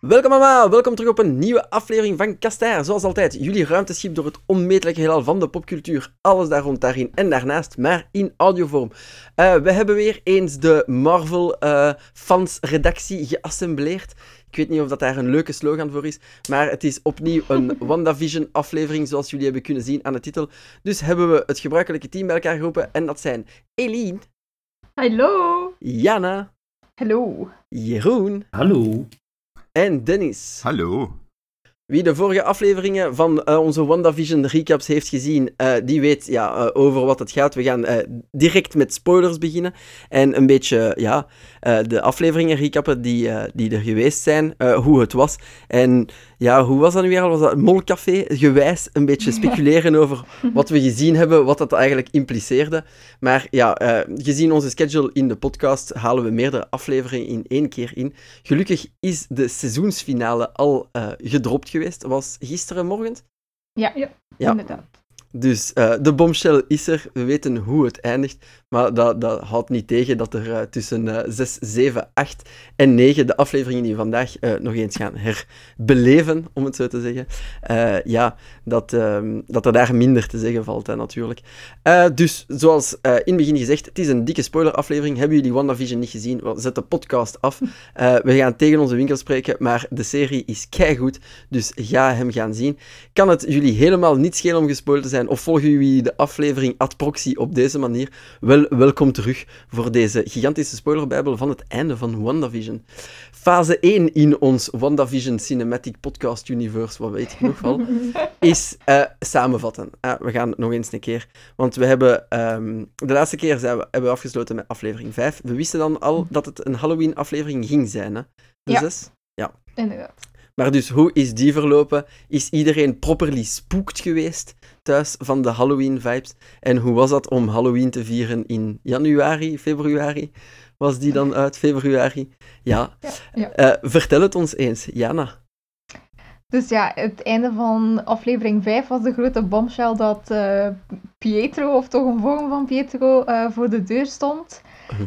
Welkom allemaal, welkom terug op een nieuwe aflevering van Kastaar. Zoals altijd, jullie ruimteschip door het onmetelijke heelal van de popcultuur. Alles daar rond, daarin en daarnaast, maar in audiovorm. Uh, we hebben weer eens de Marvel-fans-redactie geassembleerd. Ik weet niet of dat daar een leuke slogan voor is, maar het is opnieuw een WandaVision-aflevering, zoals jullie hebben kunnen zien aan de titel. Dus hebben we het gebruikelijke team bij elkaar geroepen en dat zijn Eline. Hallo. Jana. Hallo. Jeroen. Hallo. En Dennis. Hallo. Wie de vorige afleveringen van uh, onze WandaVision recaps heeft gezien, uh, die weet ja, uh, over wat het gaat. We gaan direct met spoilers beginnen. En een beetje ja, de afleveringen recappen die, die er geweest zijn, hoe het was. En ja, hoe was dat nu weer al? Was dat molcafé gewijs een beetje speculeren over wat we gezien hebben, wat dat eigenlijk impliceerde. Maar ja, gezien onze schedule in de podcast halen we meerdere afleveringen in één keer in. Gelukkig is de seizoensfinale al gedropt geweest. Was gisteren morgen? Ja, ja, ja. inderdaad. Dus uh, de bombshell is er, we weten hoe het eindigt, maar dat, dat houdt niet tegen dat er uh, tussen uh, 6, 7, 8 en 9 de afleveringen die we vandaag uh, nog eens gaan herbeleven, om het zo te zeggen, ja, dat, ehm, dat er daar minder te zeggen valt, hè, natuurlijk. dus, zoals in het begin gezegd, het is een dikke spoiler-aflevering. Hebben jullie WandaVision niet gezien? Well, zet de podcast af. we gaan tegen onze winkel spreken, maar de serie is keigoed, dus ga hem gaan zien. Kan het jullie helemaal niet schelen om gespoild te zijn? of volgen jullie de aflevering ad proxy op deze manier, wel, welkom terug voor deze gigantische spoilerbijbel van het einde van WandaVision. Fase 1 in ons WandaVision Cinematic Podcast Universe, wat weet ik nog wel, is uh, samenvatten. Uh, we gaan nog eens een keer, want we hebben um, de laatste keer zijn we, hebben we afgesloten met aflevering 5. We wisten dan al dat het een Halloween-aflevering ging zijn, hè? De ja. Ja. Inderdaad. Maar dus, hoe is die verlopen? Is iedereen properly spooked geweest thuis van de Halloween-vibes? En hoe was dat om Halloween te vieren in januari, februari? Was die dan uit februari? Ja. ja, ja. Uh, vertel het ons eens, Jana. Dus ja, het einde van aflevering 5 was de grote bombshell dat uh, Pietro, of toch een vorm van Pietro, uh, voor de deur stond.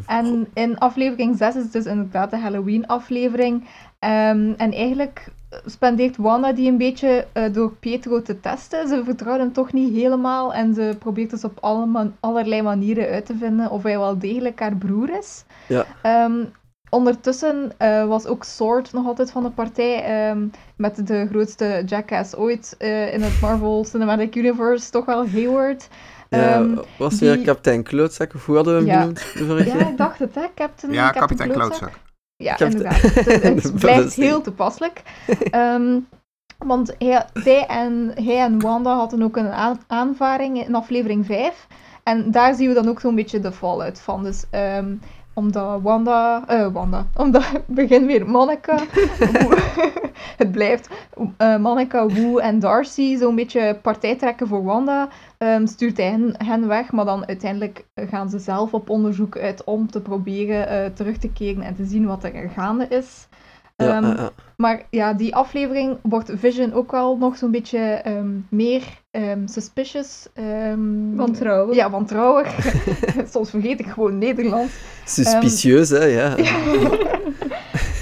En in aflevering 6 is dus inderdaad de Halloween-aflevering. Um, en eigenlijk spendeert Wanda die een beetje uh, door Pietro te testen. Ze vertrouwt hem toch niet helemaal en ze probeert dus op alle man allerlei manieren uit te vinden of hij wel degelijk haar broer is. Ja. Um, ondertussen uh, was ook Sword nog altijd van de partij um, met de grootste jackass ooit uh, in het Marvel Cinematic Universe, toch wel Hayward. Ja, um, was die... weer kapitein Klootzak, of hoe hadden we hem ja. genoemd? Ja, ik dacht het, hè? Captain, ja, Captain kapitein Klootzak. Ja, inderdaad. Het, het blijft heel toepasselijk. Um, want hij, en, hij en Wanda hadden ook een aanvaring in aflevering 5. En daar zien we dan ook zo'n beetje de fallout van. Dus um, omdat Wanda, uh, Wanda, omdat het begint weer Monica, het blijft uh, Monica, Wu en Darcy zo'n beetje partij trekken voor Wanda, um, stuurt hij hen, hen, weg, maar dan uiteindelijk gaan ze zelf op onderzoek uit om te proberen uh, terug te keren en te zien wat er gaande is. Um, uh. Maar ja, die aflevering wordt Vision ook wel nog zo'n beetje um, meer um, suspicious. wantrouwig. Ja, wantrouwig. Soms vergeet ik gewoon Nederlands. Suspicieus, hè, ja.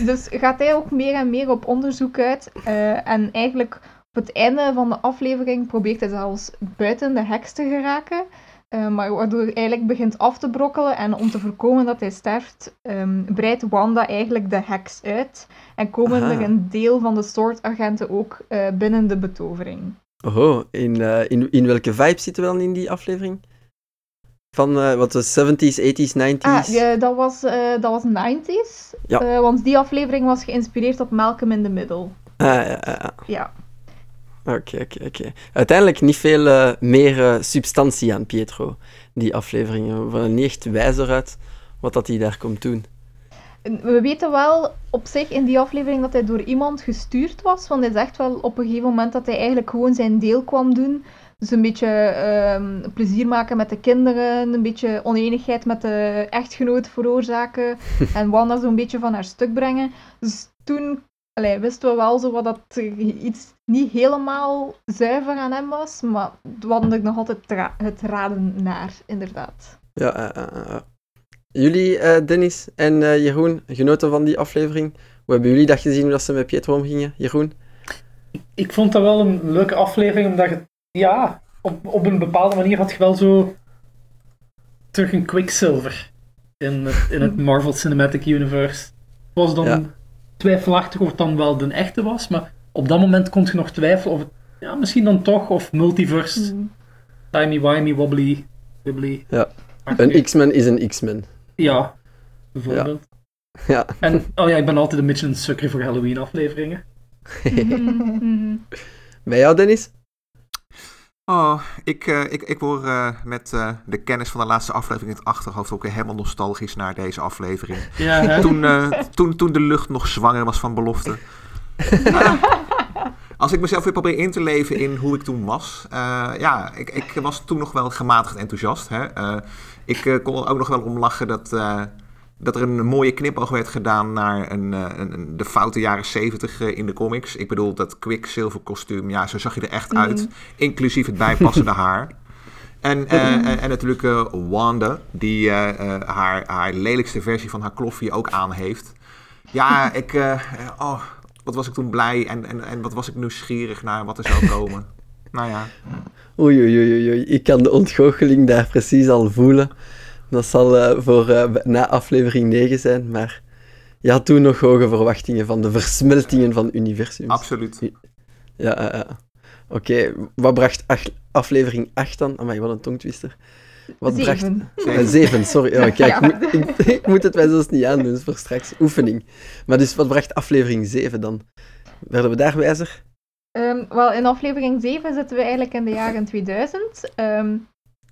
dus gaat hij ook meer en meer op onderzoek uit. Uh, en eigenlijk op het einde van de aflevering probeert hij zelfs buiten de heks te geraken. Uh, maar waardoor hij eigenlijk begint af te brokkelen. En om te voorkomen dat hij sterft, um, breidt Wanda eigenlijk de heks uit. En komen Aha. er een deel van de soortagenten ook uh, binnen de betovering. Oh, in, uh, in, in welke vibe zitten we dan in die aflevering? Van wat was 70s, 80s, 90s? Ah, ja, dat, was, dat was 90s. Ja. want die aflevering was geïnspireerd op Malcolm in the Middle. Ah, ja, ja. Ja. Oké, okay, oké, okay, oké. Okay. Uiteindelijk niet veel uh, meer uh, substantie aan Pietro, die afleveringen. We waren niet echt wijzer uit wat dat hij daar komt doen. We weten wel op zich in die aflevering dat hij door iemand gestuurd was, want hij zegt wel op een gegeven moment dat hij eigenlijk gewoon zijn deel kwam doen. Dus een beetje um, plezier maken met de kinderen, een beetje oneenigheid met de echtgenoot veroorzaken en Wanda zo'n beetje van haar stuk brengen. Dus toen Allee, wisten we wel zo wat dat iets niet helemaal zuiver aan hem was, maar we hadden er nog altijd het raden naar, inderdaad. Ja, uh, uh, uh. Jullie, Dennis en Jeroen, genoten van die aflevering? Hoe hebben jullie dat gezien, hoe dat ze met Pietro omgingen, Jeroen? Ik vond dat wel een leuke aflevering, omdat je, ja, op, op een bepaalde manier had je wel zo terug een Quicksilver in het, in het Marvel Cinematic Universe. Het was dan Ja. twijfelachtig of het dan wel de echte was, maar op dat moment kon je nog twijfelen of het, ja, misschien dan toch, of multiverse, Mm. timey-wimey, wobbly, wibbly. Ja. Een X-Men is een X-Men. Ja, bijvoorbeeld. Ja. En, oh ja, ik ben altijd een beetje een sukker voor Halloween afleveringen. Mhm. Bij jou, Dennis? Oh, ik, eh, ik, ik word eh, met eh, de kennis van de laatste aflevering in het achterhoofd ook weer helemaal nostalgisch naar deze aflevering. Ja, hè? Toen, eh, toen, toen de lucht nog zwanger was van belofte. Ja. Als ik mezelf weer probeer in te leven in hoe ik toen was. eh, ja, ik, ik was toen nog wel gematigd enthousiast. Hè? Ik eh, kon er ook nog wel om lachen dat, eh, dat er een mooie knipoog werd gedaan naar een, eh, een, een- de foute jaren 70 in de comics. Ik bedoel, dat Quicksilver kostuum, ja, zo zag je er echt uit. Inclusief het bijpassende haar. En, en, en natuurlijk Wanda, die haar, haar lelijkste versie van haar kloffie ook aan heeft. Ja, ik, oh, wat was ik toen blij en, en, en wat was ik nieuwsgierig naar wat er zou komen. nou ja, Oei, oei, oei, oei. Ik kan de ontgoocheling daar precies al voelen. Dat zal eh, voor eh, na aflevering 9 zijn, maar je had toen nog hoge verwachtingen van de versmeltingen van universums. absoluut. Ja, ja, ja. Oké, wat bracht ach- aflevering 8 dan? Amai, wat een tongtwister. Wat bracht... Zeven. Eh, zeven, sorry. Oh, kijk, Ja. ik, moet, ik, ik moet het mij zelfs niet aandoen, voor straks. Oefening. Maar dus, wat bracht aflevering 7 dan? Werden we daar wijzer? Ehm, wel, in aflevering 7 zitten we eigenlijk in de jaren 2000. Ehm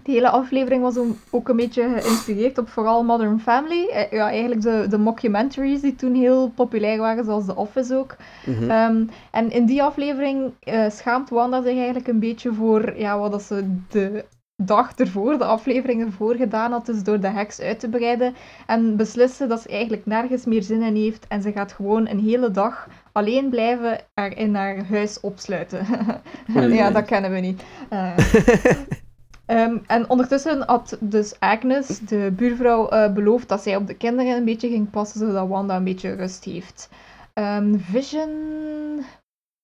die hele aflevering was ook- ook een beetje geïnspireerd op vooral Modern Family. Eh, ja, eigenlijk de, de mockumentaries die toen heel populair waren, zoals The Office ook. Mhm. Ehm, en in die aflevering eh, schaamt Wanda zich eigenlijk een beetje voor ja, wat dat ze de dag ervoor, de aflevering ervoor gedaan had, dus door de heks uit te breiden. En beslissen dat ze eigenlijk nergens meer zin in heeft en ze gaat gewoon een hele dag alleen blijven er in haar huis opsluiten. Ja, dat kennen we niet. Eh, Ehm, en ondertussen had dus Agnes, de buurvrouw, eh, beloofd dat zij op de kinderen een beetje ging passen, zodat Wanda een beetje rust heeft. Ehm, Vision...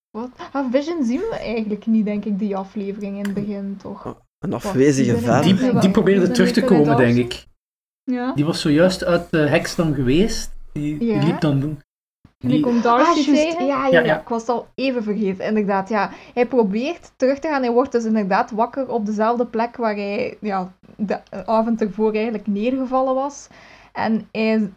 Wat? Ah, Vision zien we eigenlijk niet, denk ik, die aflevering in het begin, toch? Een afwezige vader. Die, die probeerde terug te komen, denk ik. Ja. Die was zojuist uit de heks dan geweest. Die, die liep dan... En ik Die, kom Ah, Darcy juist. tegen. Ja, ja, Ja, ja, ja. ik was het al even vergeten, inderdaad. Ja. Hij probeert terug te gaan. Hij wordt dus inderdaad wakker op dezelfde plek waar hij ja, de avond ervoor eigenlijk neergevallen was. En hij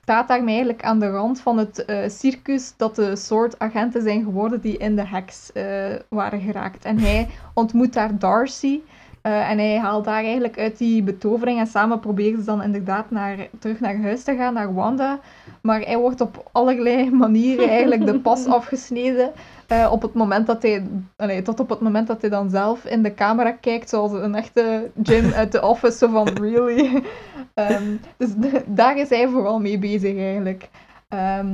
staat daarmee eigenlijk aan de rand van het eh, circus dat de soort agenten zijn geworden die in de heks eh, waren geraakt. En hij ontmoet daar Darcy. Eh, en hij haalt daar eigenlijk uit die betovering en samen proberen ze dan inderdaad naar, terug naar huis te gaan, naar Wanda. Maar hij wordt op allerlei manieren eigenlijk de pas afgesneden. eh, op het moment dat hij, allee, tot op het moment dat hij dan zelf in de camera kijkt, zoals een echte Jim uit The Office, zo van really. Ehm, dus daar is hij vooral mee bezig eigenlijk. Ehm,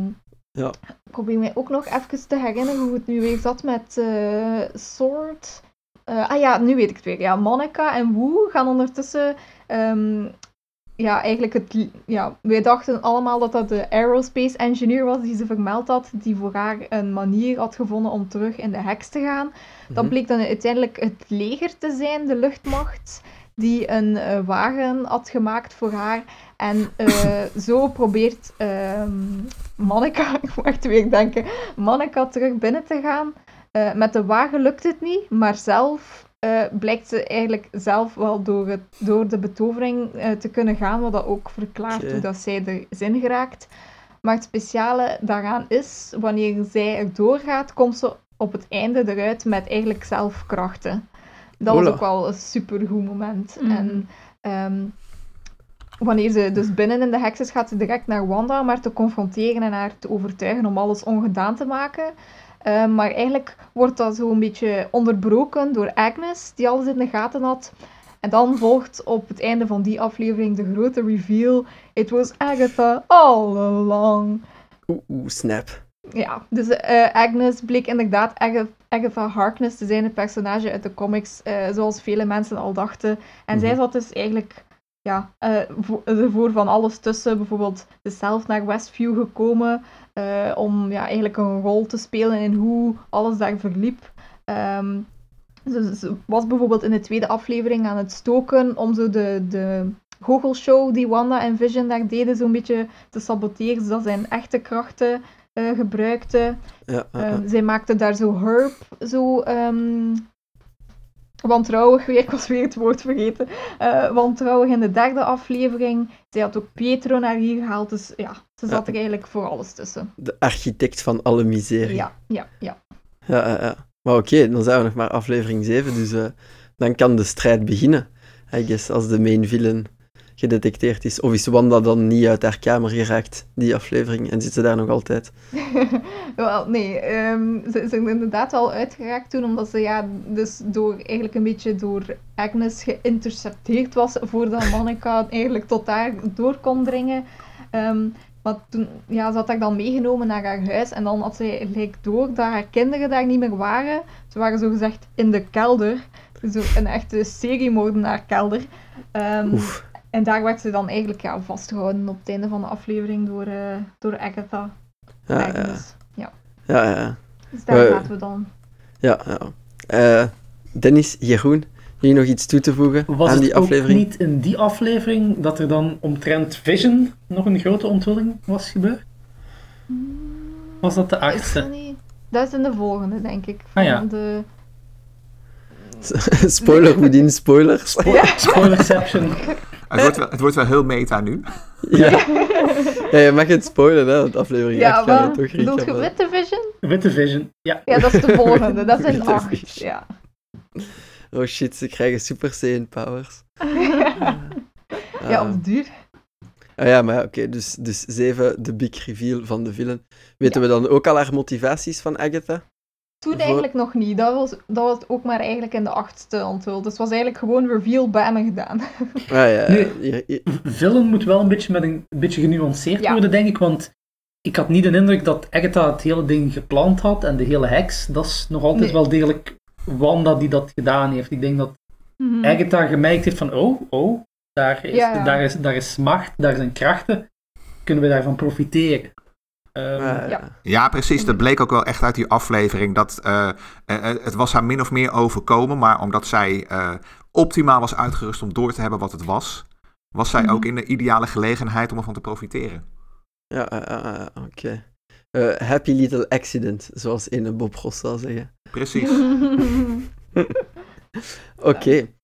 Ja. Ik probeer mij ook nog even te herinneren hoe het nu weer zat met eh Sword. Eh, ah ja, nu weet ik het weer. Ja, Monica en Wu gaan ondertussen ehm, ja, eigenlijk het... Ja, wij dachten allemaal dat dat de aerospace engineer was die ze vermeld had, die voor haar een manier had gevonden om terug in de heks te gaan. Dat Mhm. bleek dan uiteindelijk het leger te zijn, de luchtmacht, die een eh, wagen had gemaakt voor haar. En eh, zo probeert ehm Monica, ik moet echt weer denken, Monica terug binnen te gaan. Eh, met de wagen lukt het niet, maar zelf eh, blijkt ze eigenlijk zelf wel door, het, door de betovering eh, te kunnen gaan, wat dat ook verklaart hoe dat zij er in geraakt. Maar het speciale daaraan is, wanneer zij er doorgaat, komt ze op het einde eruit met eigenlijk zelfkrachten. Dat was Hola. ook wel een supergoed moment. Mhm. En ehm, wanneer ze dus binnen in de heks is, gaat ze direct naar Wanda om haar te confronteren en haar te overtuigen om alles ongedaan te maken. Eh, maar eigenlijk wordt dat zo een beetje onderbroken door Agnes, die alles in de gaten had. En dan volgt op het einde van die aflevering de grote reveal. It was Agatha all along. Oeh, oeh, snap. Ja, dus eh, Agnes bleek inderdaad Aga- Agatha Harkness te zijn, het personage uit de comics, eh, zoals vele mensen al dachten. En zij Mhm. zat dus eigenlijk ja, uh, ervoor van alles tussen. Bijvoorbeeld is zelf naar Westview gekomen om ja, eigenlijk een rol te spelen in hoe alles daar verliep. Um, ze, was bijvoorbeeld in de tweede aflevering aan het stoken om zo de, de goochelshow die Wanda en Vision daar deden zo'n beetje te saboteren, zodat zijn echte krachten uh, gebruikte. Ja, ehm, zij maakte daar zo Herb zo um, wantrouwig ik was weer het woord vergeten, uh, wantrouwig in de derde aflevering. Zij had ook Pietro naar hier gehaald, dus ja, ze zat er eigenlijk voor alles tussen. De architect van alle miserie. Ja, ja, ja. Ja, ja, ja. Maar oké, dan zijn we nog maar aflevering 7, dus uh, dan kan de strijd beginnen. I guess, als de main villain gedetecteerd is. Of is Wanda dan niet uit haar kamer geraakt, die aflevering, en zit ze daar nog altijd? wel, nee. Um, ze, is inderdaad al uitgeraakt toen, omdat ze ja, dus door, eigenlijk een beetje door Agnes geïntercepteerd was, voordat Monica eigenlijk tot daar door kon dringen. Um, maar toen ja, ze had haar dan meegenomen naar haar huis en dan had ze gelijk door dat haar kinderen daar niet meer waren. Ze waren zogezegd in de kelder. Zo een echte seriemoordenaar-kelder. Um, en daar werd ze dan eigenlijk ja, vastgehouden op het einde van de aflevering door, uh, door Agatha. Ja, ja. ja. ja, ja. Dus daar uh, we dan. Ja, ja. Uh, Dennis, Jeroen, je nog iets toe te voegen Was aan die aflevering? niet in die aflevering dat er dan omtrent Vision nog een grote onthulling was gebeurd? Was dat de achtste? Dat, dat is in de volgende, denk ik. Van ah, ja. de... Spoiler, bedien spoilers. Spo ja. Spoilerception. Het wordt, wel, het wordt wel heel meta nu. Ja. ja, je mag het spoilen, hè, want aflevering ja, 8 gaan we toch Bedoelt je Witte Vision? Witte Vision, ja. Ja, dat is de volgende. Dat is in 8, ja. Oh shit, ze krijgen Super Saiyan powers. ja, op duur. Ah ja, maar oké, dus, dus 7, de big reveal van de villain. Weten we dan ook al haar motivaties van Agatha? Toen eigenlijk nog niet. Dat was, dat was ook maar eigenlijk in de achtste onthuld. Dus het was eigenlijk gewoon reveal bam gedaan. Ah ja. Nu, villain moet wel een beetje, met een, een beetje genuanceerd worden, denk ik. Want ik had niet de indruk dat Agatha het hele ding gepland had en de hele heks. Dat is nog altijd wel degelijk Wanda die dat gedaan heeft. Ik denk dat mm Agatha gemerkt heeft van, oh, oh, daar is, Daar, is, daar is macht, daar zijn krachten. Kunnen we daarvan profiteren? Um, ja. ja. precies. Dat bleek ook wel echt uit die aflevering. Dat, uh, het was haar min of meer overkomen, maar omdat zij uh, optimaal was uitgerust om door te hebben wat het was, was zij mm -hmm. ook in de ideale gelegenheid om ervan te profiteren. Ja, oké. Okay. happy little accident, zoals in Bob Ross zou zeggen. Precies. oké. Okay.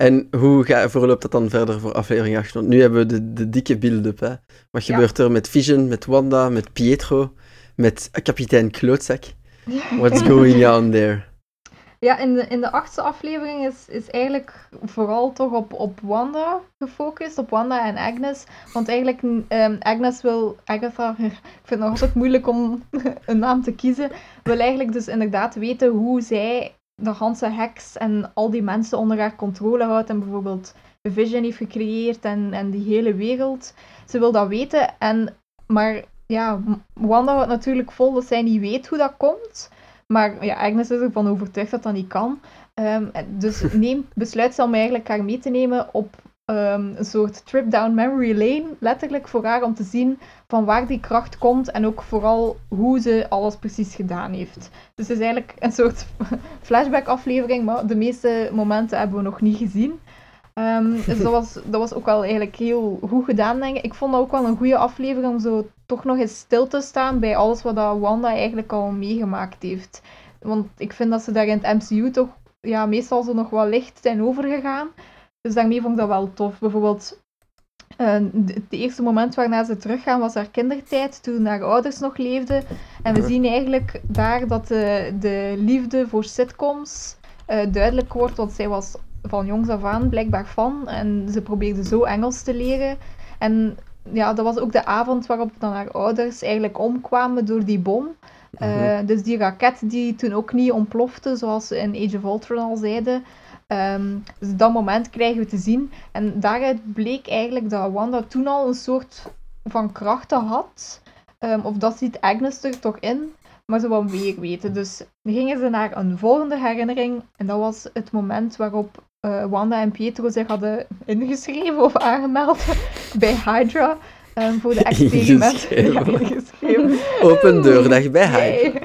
En hoe ga, verloopt dat dan verder voor aflevering 8? Want nu hebben we de, de dikke build-up. Hè? Wat gebeurt er met Vision, met Wanda, met Pietro, met kapitein Klootzak? What's going on there? Ja, in de, in de achtste aflevering is, is eigenlijk vooral toch op, op Wanda gefocust, op Wanda en Agnes. Want eigenlijk, um, Agnes wil, Agatha, ik vind het nog altijd moeilijk om een naam te kiezen, wil eigenlijk dus inderdaad weten hoe zij de ganse heks en al die mensen onder haar controle houdt en bijvoorbeeld Vision heeft gecreëerd en, en die hele wereld. Ze wil dat weten, en, maar ja, Wanda houdt natuurlijk vol dat zij niet weet hoe dat komt. Maar ja, Agnes is ervan overtuigd dat dat niet kan. Um, dus neem, besluit ze om eigenlijk haar mee te nemen op um, een soort trip down memory lane, letterlijk voor haar om te zien van waar die kracht komt en ook vooral hoe ze alles precies gedaan heeft. Dus het is eigenlijk een soort flashback aflevering, maar de meeste momenten hebben we nog niet gezien. Um, dus dat was, dat was ook wel eigenlijk heel goed gedaan, denk ik. Ik vond dat ook wel een goede aflevering om zo toch nog eens stil te staan bij alles wat dat Wanda eigenlijk al meegemaakt heeft. Want ik vind dat ze daar in het MCU toch ja, meestal zo nog wel licht zijn overgegaan. Dus daarmee vond ik dat wel tof. Bijvoorbeeld, uh, het eerste moment waarna ze teruggaan was haar kindertijd, toen haar ouders nog leefden. En we zien eigenlijk daar dat de, de liefde voor sitcoms uh, duidelijk wordt, want zij was van jongs af aan blijkbaar van. En ze probeerde zo Engels te leren. En ja, dat was ook de avond waarop dan haar ouders eigenlijk omkwamen door die bom. Uh, Dus die raket die toen ook niet ontplofte, zoals ze in Age of Ultron al zeiden. Um, dus dat moment krijgen we te zien. En daaruit bleek eigenlijk dat Wanda toen al een soort van krachten had. Um, of dat ziet Agnes er toch in, maar ze wou meer weten. Dus gingen ze naar een volgende herinnering. En dat was het moment waarop uh, Wanda en Pietro zich hadden ingeschreven of aangemeld bij Hydra. Um, voor de experimenten. Ingeschreven. Open deurdag bij Hydra.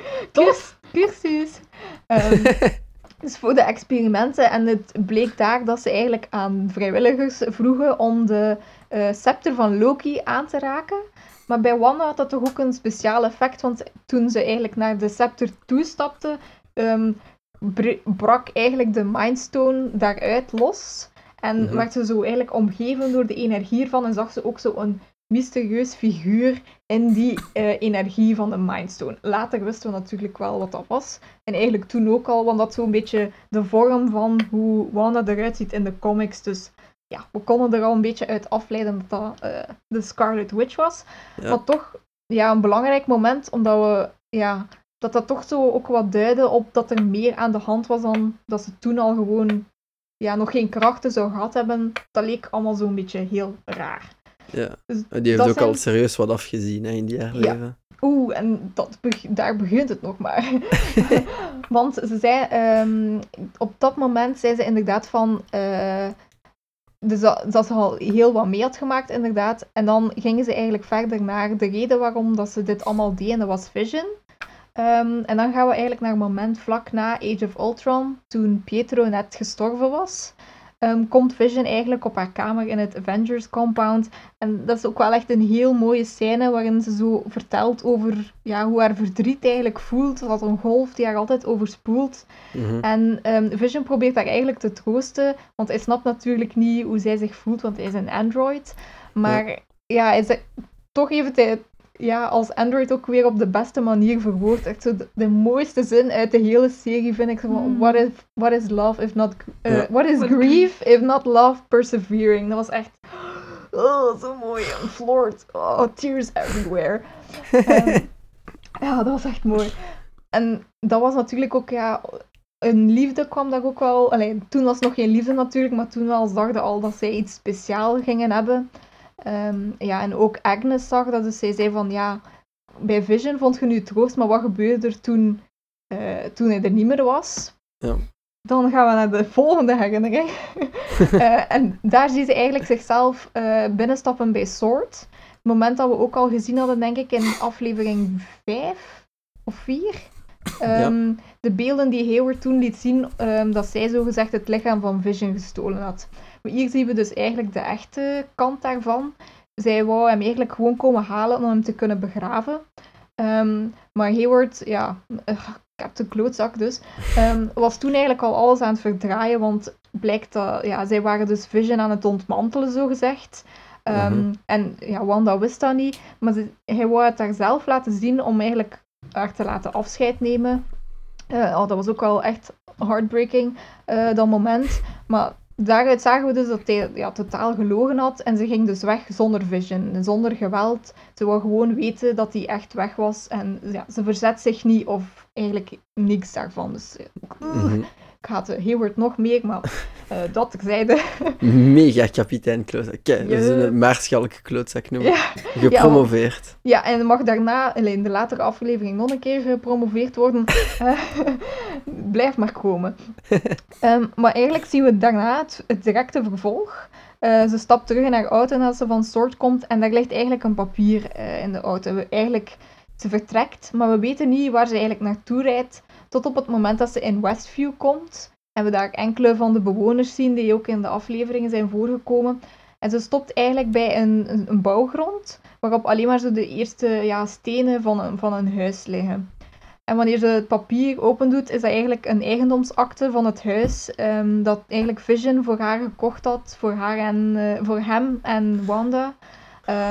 Cursus. Um, dus voor de experimenten. En het bleek daar dat ze eigenlijk aan vrijwilligers vroegen om de uh, scepter van Loki aan te raken. Maar bij Wanda had dat toch ook een speciaal effect, want toen ze eigenlijk naar de scepter toestapte, um, brak eigenlijk de Mindstone daaruit los. En mm werd ze zo eigenlijk omgeven door de energie ervan en zag ze ook zo een mysterieus figuur in die uh, energie van de Mindstone. Later wisten we natuurlijk wel wat dat was. En eigenlijk toen ook al, want dat zo'n beetje de vorm van hoe Wanda eruit ziet in de comics. Dus ja, we konden er al een beetje uit afleiden dat dat uh, de Scarlet Witch was. Ja. Maar toch ja, een belangrijk moment, omdat we ja, dat dat toch zo ook wat duidde op dat er meer aan de hand was dan dat ze toen al gewoon ja, nog geen krachten zou gehad hebben. Dat leek allemaal zo'n beetje heel raar. Ja, dus die heeft ook al serieus wat afgezien hè, in die haar leven. Oeh, en dat daar begint het nog maar. Want ze zei, um, op dat moment zei ze inderdaad van... Uh, dus dat, dat, ze al heel wat mee had gemaakt, inderdaad. En dan gingen ze eigenlijk verder naar de reden waarom dat ze dit allemaal deden. Dat was Vision. Um, en dan gaan we eigenlijk naar het moment vlak na Age of Ultron, toen Pietro net gestorven was. Um, komt Vision eigenlijk op haar kamer in het Avengers compound. En dat is ook wel echt een heel mooie scène waarin ze zo vertelt over ja, hoe haar verdriet eigenlijk voelt. Dat een golf die haar altijd overspoelt. Mm En um, Vision probeert haar eigenlijk te troosten, want hij snapt natuurlijk niet hoe zij zich voelt, want hij is een android. Maar ja, ja hij zegt, toch hij ja, als Android ook weer op de beste manier verwoord. Echt zo de, mooiste zin uit de hele serie vind ik. Zo mm. what, is, what is love if not... Uh, What is grief if not love persevering? Dat was echt... Oh, zo mooi. I'm floored. Oh, tears everywhere. ja, dat was echt mooi. En dat was natuurlijk ook, ja... Een liefde kwam daar ook wel... Allee, toen was nog geen liefde natuurlijk, maar toen al zag al dat zij iets speciaals gingen hebben. Um, ja, en ook Agnes zag dat, dus zij zei van ja, bij Vision vond je nu troost, maar wat gebeurde er toen, uh, toen hij er niet meer was? Ja. Dan gaan we naar de volgende herinnering. uh, en daar zie ze eigenlijk zichzelf uh, binnenstappen bij Sword. Het moment dat we ook al gezien hadden, denk ik, in aflevering 5 of 4. Um, ja. Ehm, de beelden die Hayward toen liet zien, um, dat zij zogezegd het lichaam van Vision gestolen had. Hier zien we dus eigenlijk de echte kant daarvan. Zij wou hem eigenlijk gewoon komen halen om hem te kunnen begraven. Um, maar Hayward, ja, ik heb de klootzak dus, um, was toen eigenlijk al alles aan het verdraaien, want blijkt dat, ja, zij waren dus Vision aan het ontmantelen, zo gezegd. Um, En ja, Wanda wist dat niet, maar ze, hij wou het daar zelf laten zien om eigenlijk haar te laten afscheid nemen. Uh, oh, dat was ook wel echt heartbreaking, uh, dat moment. Maar daaruit zagen we dus dat hij ja, totaal gelogen had. En ze ging dus weg zonder vision, zonder geweld. Ze wou gewoon weten dat hij echt weg was. En ja, ze verzet zich niet of eigenlijk niks daarvan. Dus mm ik haat Hayward nog meer, maar uh, dat terzijde. Mega kapitein klootzak. Kijk, dat is een maarschalke klootzak noemen. Ja. Gepromoveerd. Ja, en mag daarna, in de latere aflevering, nog een keer gepromoveerd worden. Uh, blijf maar komen. Um, maar eigenlijk zien we daarna het, het directe vervolg. Uh, ze stapt terug in haar auto nadat ze van Soort komt en daar ligt eigenlijk een papier in de auto. Eigenlijk, ze vertrekt, maar we weten niet waar ze eigenlijk naartoe rijdt. Tot op het moment dat ze in Westview komt. En we daar enkele van de bewoners zien die ook in de afleveringen zijn voorgekomen. En ze stopt eigenlijk bij een, een, bouwgrond, waarop alleen maar zo de eerste ja, stenen van een, van een huis liggen. En wanneer ze het papier opendoet, is dat eigenlijk een eigendomsakte van het huis um, dat eigenlijk Vision voor haar gekocht had, voor, haar en, uh, voor hem en Wanda,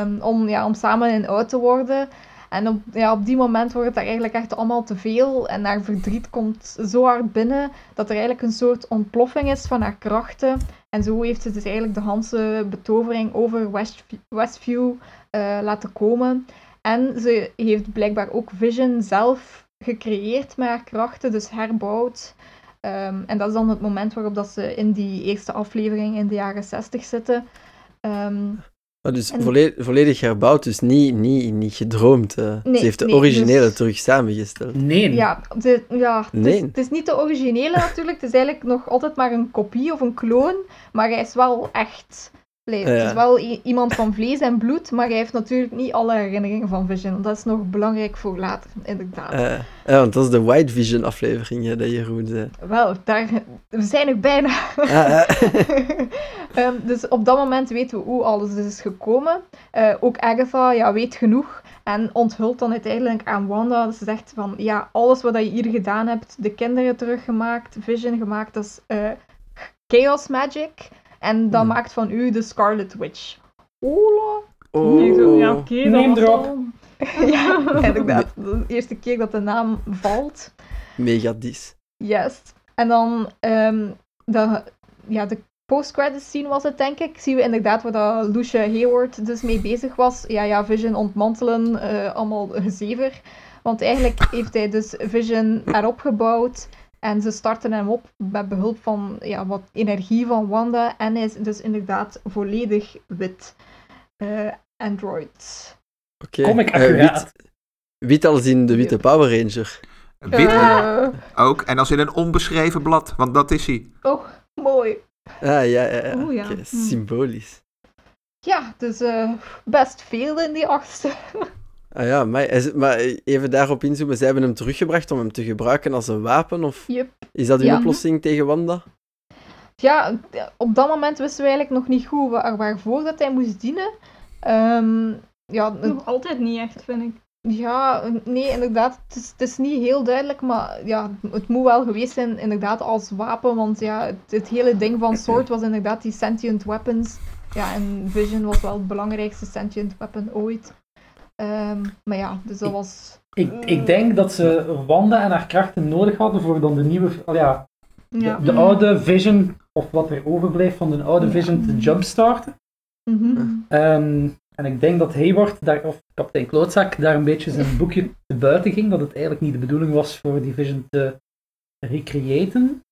um, om, ja, om samen in oud te worden. En op, ja, op die moment wordt het eigenlijk echt allemaal te veel. En haar verdriet komt zo hard binnen dat er eigenlijk een soort ontploffing is van haar krachten. En zo heeft ze dus eigenlijk de Hanse betovering over Westview uh, laten komen. En ze heeft blijkbaar ook Vision zelf gecreëerd met haar krachten, dus herbouwd. Um, en dat is dan het moment waarop dat ze in die eerste aflevering in de jaren 60 zitten. Um, Maar dus volledig, volledig herbouwd, dus niet, niet, niet gedroomd. Uh. Nee, Ze heeft de nee, originele dus- terug samengesteld. Nee. Ja, de, ja het, is, Nee. het is niet de originele natuurlijk. Het is eigenlijk nog altijd maar een kopie of een kloon. Maar hij is wel echt. Het is wel iemand van vlees en bloed, maar hij heeft natuurlijk niet alle herinneringen van Vision. Dat is nog belangrijk voor later, inderdaad. Eh, ja, want dat is de White Vision aflevering, hè, dat Jeroen zei. Wel, daar, we zijn er bijna. Ah, ah. Ehm, dus op dat moment weten we hoe alles is gekomen. Eh, ook Agatha ja, weet genoeg en onthult dan uiteindelijk aan Wanda. Ze zegt van, ja, alles wat je hier gedaan hebt, de kinderen teruggemaakt, Vision gemaakt, dat is eh, chaos magic. En dat Hmm. maakt van u de Scarlet Witch. Ola. Oh. Zo, ja, oké, dat Neem erop. al- ja, inderdaad. De eerste keer dat de naam valt. Megadis. Yes. En dan ehm, de, ja, de post-credits scene was het, denk ik. Zien we inderdaad waar dat Lucia Hayward dus mee bezig was. Ja, ja, Vision ontmantelen, eh, allemaal gezever. Want eigenlijk heeft hij dus Vision erop gebouwd. En ze starten hem op met behulp van ja, wat energie van Wanda. En hij is dus inderdaad volledig wit. Eh, Android. Oké. Comic Eh, accuraat. wit, wit als in de witte Power Ranger. Wit Eh, ook. En als in een onbeschreven blad, want dat is hij. oh, mooi. Ah, ja, ja, ja. Oeh, ja. Oké, Hm. symbolisch. Ja, dus eh, best veel in die achtste. Ah ja, maar, is het- maar even daarop inzoomen. Zij hebben hem teruggebracht om hem te gebruiken als een wapen? Of Yep. is dat uw Ja. oplossing tegen Wanda? Ja, op dat moment wisten we eigenlijk nog niet goed waar, waarvoor dat hij moest dienen. Ehm, ja, het- Nog altijd niet echt, vind ik. ja, nee, inderdaad. Het is, het is niet heel duidelijk, maar ja, het moet wel geweest zijn inderdaad als wapen. Want ja, het, het hele ding van Sword was inderdaad die sentient weapons. Ja, en Vision was wel het belangrijkste sentient weapon ooit. Ehm, maar ja, dus dat was... Ik, ik denk dat ze Wanda en haar krachten nodig hadden voor dan de nieuwe, al ja, Ja. de, de oude Vision, of wat er overbleef van de oude Ja. Vision te jumpstarten. Ehm, en ik denk dat Hayward, daar, of kapitein Klootzak, daar een beetje zijn boekje te buiten ging, dat het eigenlijk niet de bedoeling was voor die Vision te recreëten.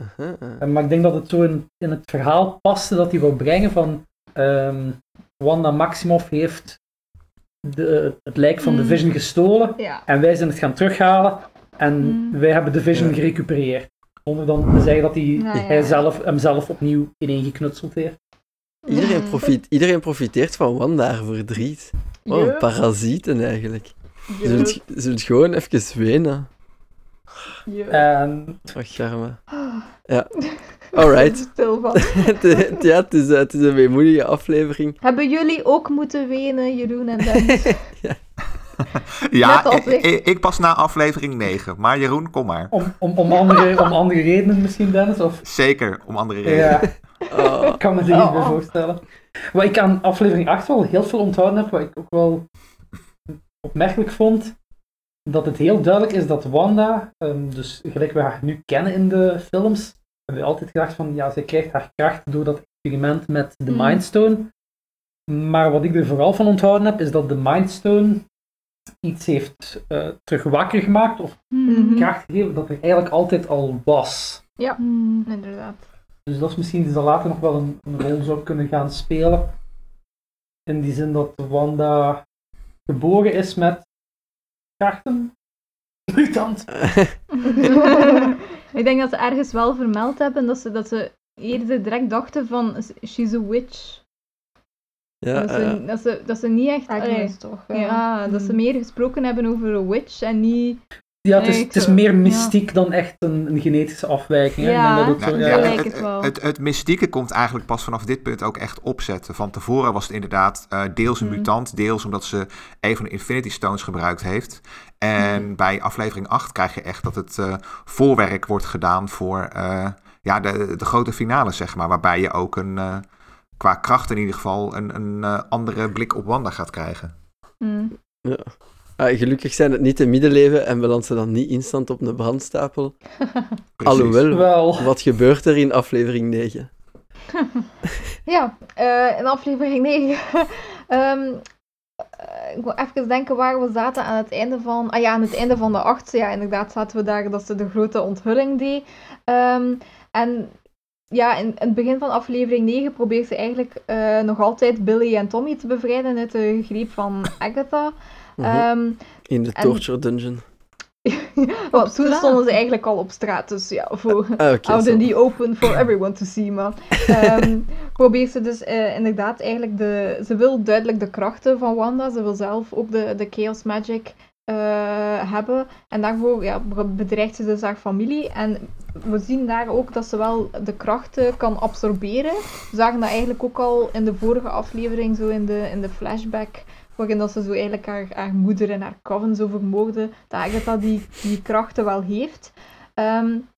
Aha, ah. Eh, Maar ik denk dat het zo in, in het verhaal paste dat hij wou brengen van ehm, Wanda Maximoff heeft de, het lijk van de Mm. Vision gestolen Ja. en wij zijn het gaan terughalen en Mm. wij hebben de Vision Ja. gerecupereerd. Zonder dan te zeggen dat hij, Ja, ja. hij zelf, hem zelf opnieuw ineengeknutseld heeft. Iedereen, profit, iedereen profiteert van Wanda verdriet. Oh, Yup, parasieten eigenlijk. Ze zullen gewoon even wenen. yup. En Wat charme. Ja. Alright. Stil van. Het- het- ja, het is, eh, het is een weemoedige aflevering. Hebben jullie ook moeten wenen, Jeroen en Dennis? Ja, als ik, ik. pas na aflevering 9. Maar Jeroen, kom maar. om, om, om, andere, om andere redenen misschien, Dennis? Of, Zeker, om andere redenen. ja, Oh. ik kan me er niet Oh. bij voorstellen. Wat ik aan aflevering 8 wel heel veel onthouden heb, wat ik ook wel opmerkelijk vond, dat het heel duidelijk is dat Wanda, ehm, dus gelijk we haar nu kennen in de films, hebben we altijd gedacht van, ja, zij krijgt haar kracht door dat experiment met de Mm. Mindstone. Maar wat ik er vooral van onthouden heb, is dat de Mindstone iets heeft eh, terug wakker gemaakt, of Mhm. kracht gegeven, dat er eigenlijk altijd al was. Hmm. Inderdaad. Dus dat is misschien iets dat later nog wel een, een rol zou kunnen gaan spelen. In die zin dat Wanda geboren is met krachten. Mutant. ik denk dat ze ergens wel vermeld hebben dat ze, dat ze eerder direct dachten van she's a witch. Ja, dat, eh, ze, dat, ze, dat ze niet echt... allee, Agnes toch? ja, dat ze Mm. meer gesproken hebben over een witch en niet... Ja, het is, het meer ja. mystiek dan echt een, een genetische afwijking. hè. Ja, dat het Nou, zo, ja, ja, het, het wel. het, het mystieke komt eigenlijk pas vanaf dit punt ook echt opzetten. Van tevoren was het inderdaad eh, deels een Mhm. mutant, deels omdat ze een van de Infinity Stones gebruikt heeft. En bij aflevering 8 krijg je echt dat het eh, voorwerk wordt gedaan voor eh, ja, de, de grote finale, zeg maar. Waarbij je ook een, eh, qua kracht in ieder geval een, een eh, andere blik op Wanda gaat krijgen. Hmm. ah, gelukkig zijn het niet de middeleeuwen en belandt ze dan niet instant op een brandstapel. Precies. Alhoewel, wel. wat gebeurt er in aflevering 9? Ja, eh, in aflevering 9. Ehm, eh, ik wil even denken waar we zaten aan het einde van... Ah ja, aan het einde van de achtste. Ja, inderdaad zaten we daar dat ze de grote onthulling deed. Ehm, en ja, in, in, het begin van aflevering 9 probeert ze eigenlijk uh, nog altijd Billy en Tommy te bevrijden uit de greep van Agatha. -hmm. um, in de torture en... dungeon. well, toen stonden ze eigenlijk al op straat, dus ja, voor ah, okay, die open for everyone to see, maar um, probeert ze dus uh, inderdaad eigenlijk de, ze wil duidelijk de krachten van Wanda, ze wil zelf ook de, de Chaos Magic uh, hebben. En daarvoor ja, bedreigt ze dus haar familie. En we zien daar ook dat ze wel de krachten kan absorberen. We zagen dat eigenlijk ook al in de vorige aflevering, zo in de, in de flashback. Waarin dat ze zo eigenlijk haar, haar moeder en haar coven zo vermoorden. Dat Agatha die, die krachten wel heeft. Um,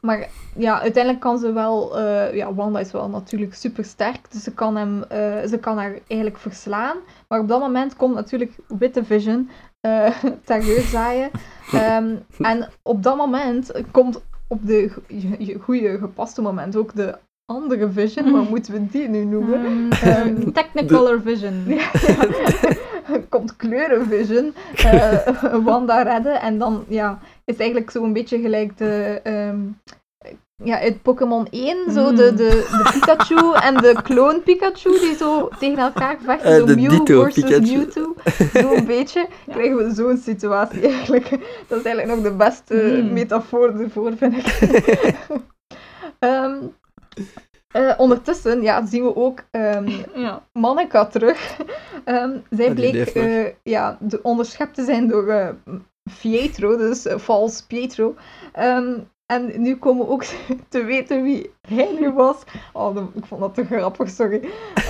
maar ja, uiteindelijk kan ze wel... Uh, ja, Wanda is wel natuurlijk super sterk. Dus ze kan, hem, uh, ze kan haar eigenlijk verslaan. Maar op dat moment komt natuurlijk Witte Vision uh, terreur zaaien. Um, en op dat moment komt op de goede gepaste moment ook de andere vision, wat moeten we die nu noemen? Um, Technicolor vision. ja, komt kleurenvision, uh, Wanda redden en dan ja, is eigenlijk zo'n beetje gelijk de, um, ja, uit Pokémon 1, zo de, de, de Pikachu en de clone Pikachu die zo tegen elkaar vechten. Uh, zo Mew versus Pikachu. Mewtwo. Zo'n beetje krijgen we zo'n situatie eigenlijk. Dat is eigenlijk nog de beste mm. metafoor ervoor, vind ik. um, uh, ondertussen ja, zien we ook um, ja. Monica terug. Um, zij bleek uh, ja, de onderschept te zijn door uh, Pietro, dus vals Pietro. Um, en nu komen we ook te weten wie hij nu was. Oh, ik vond dat te grappig, sorry.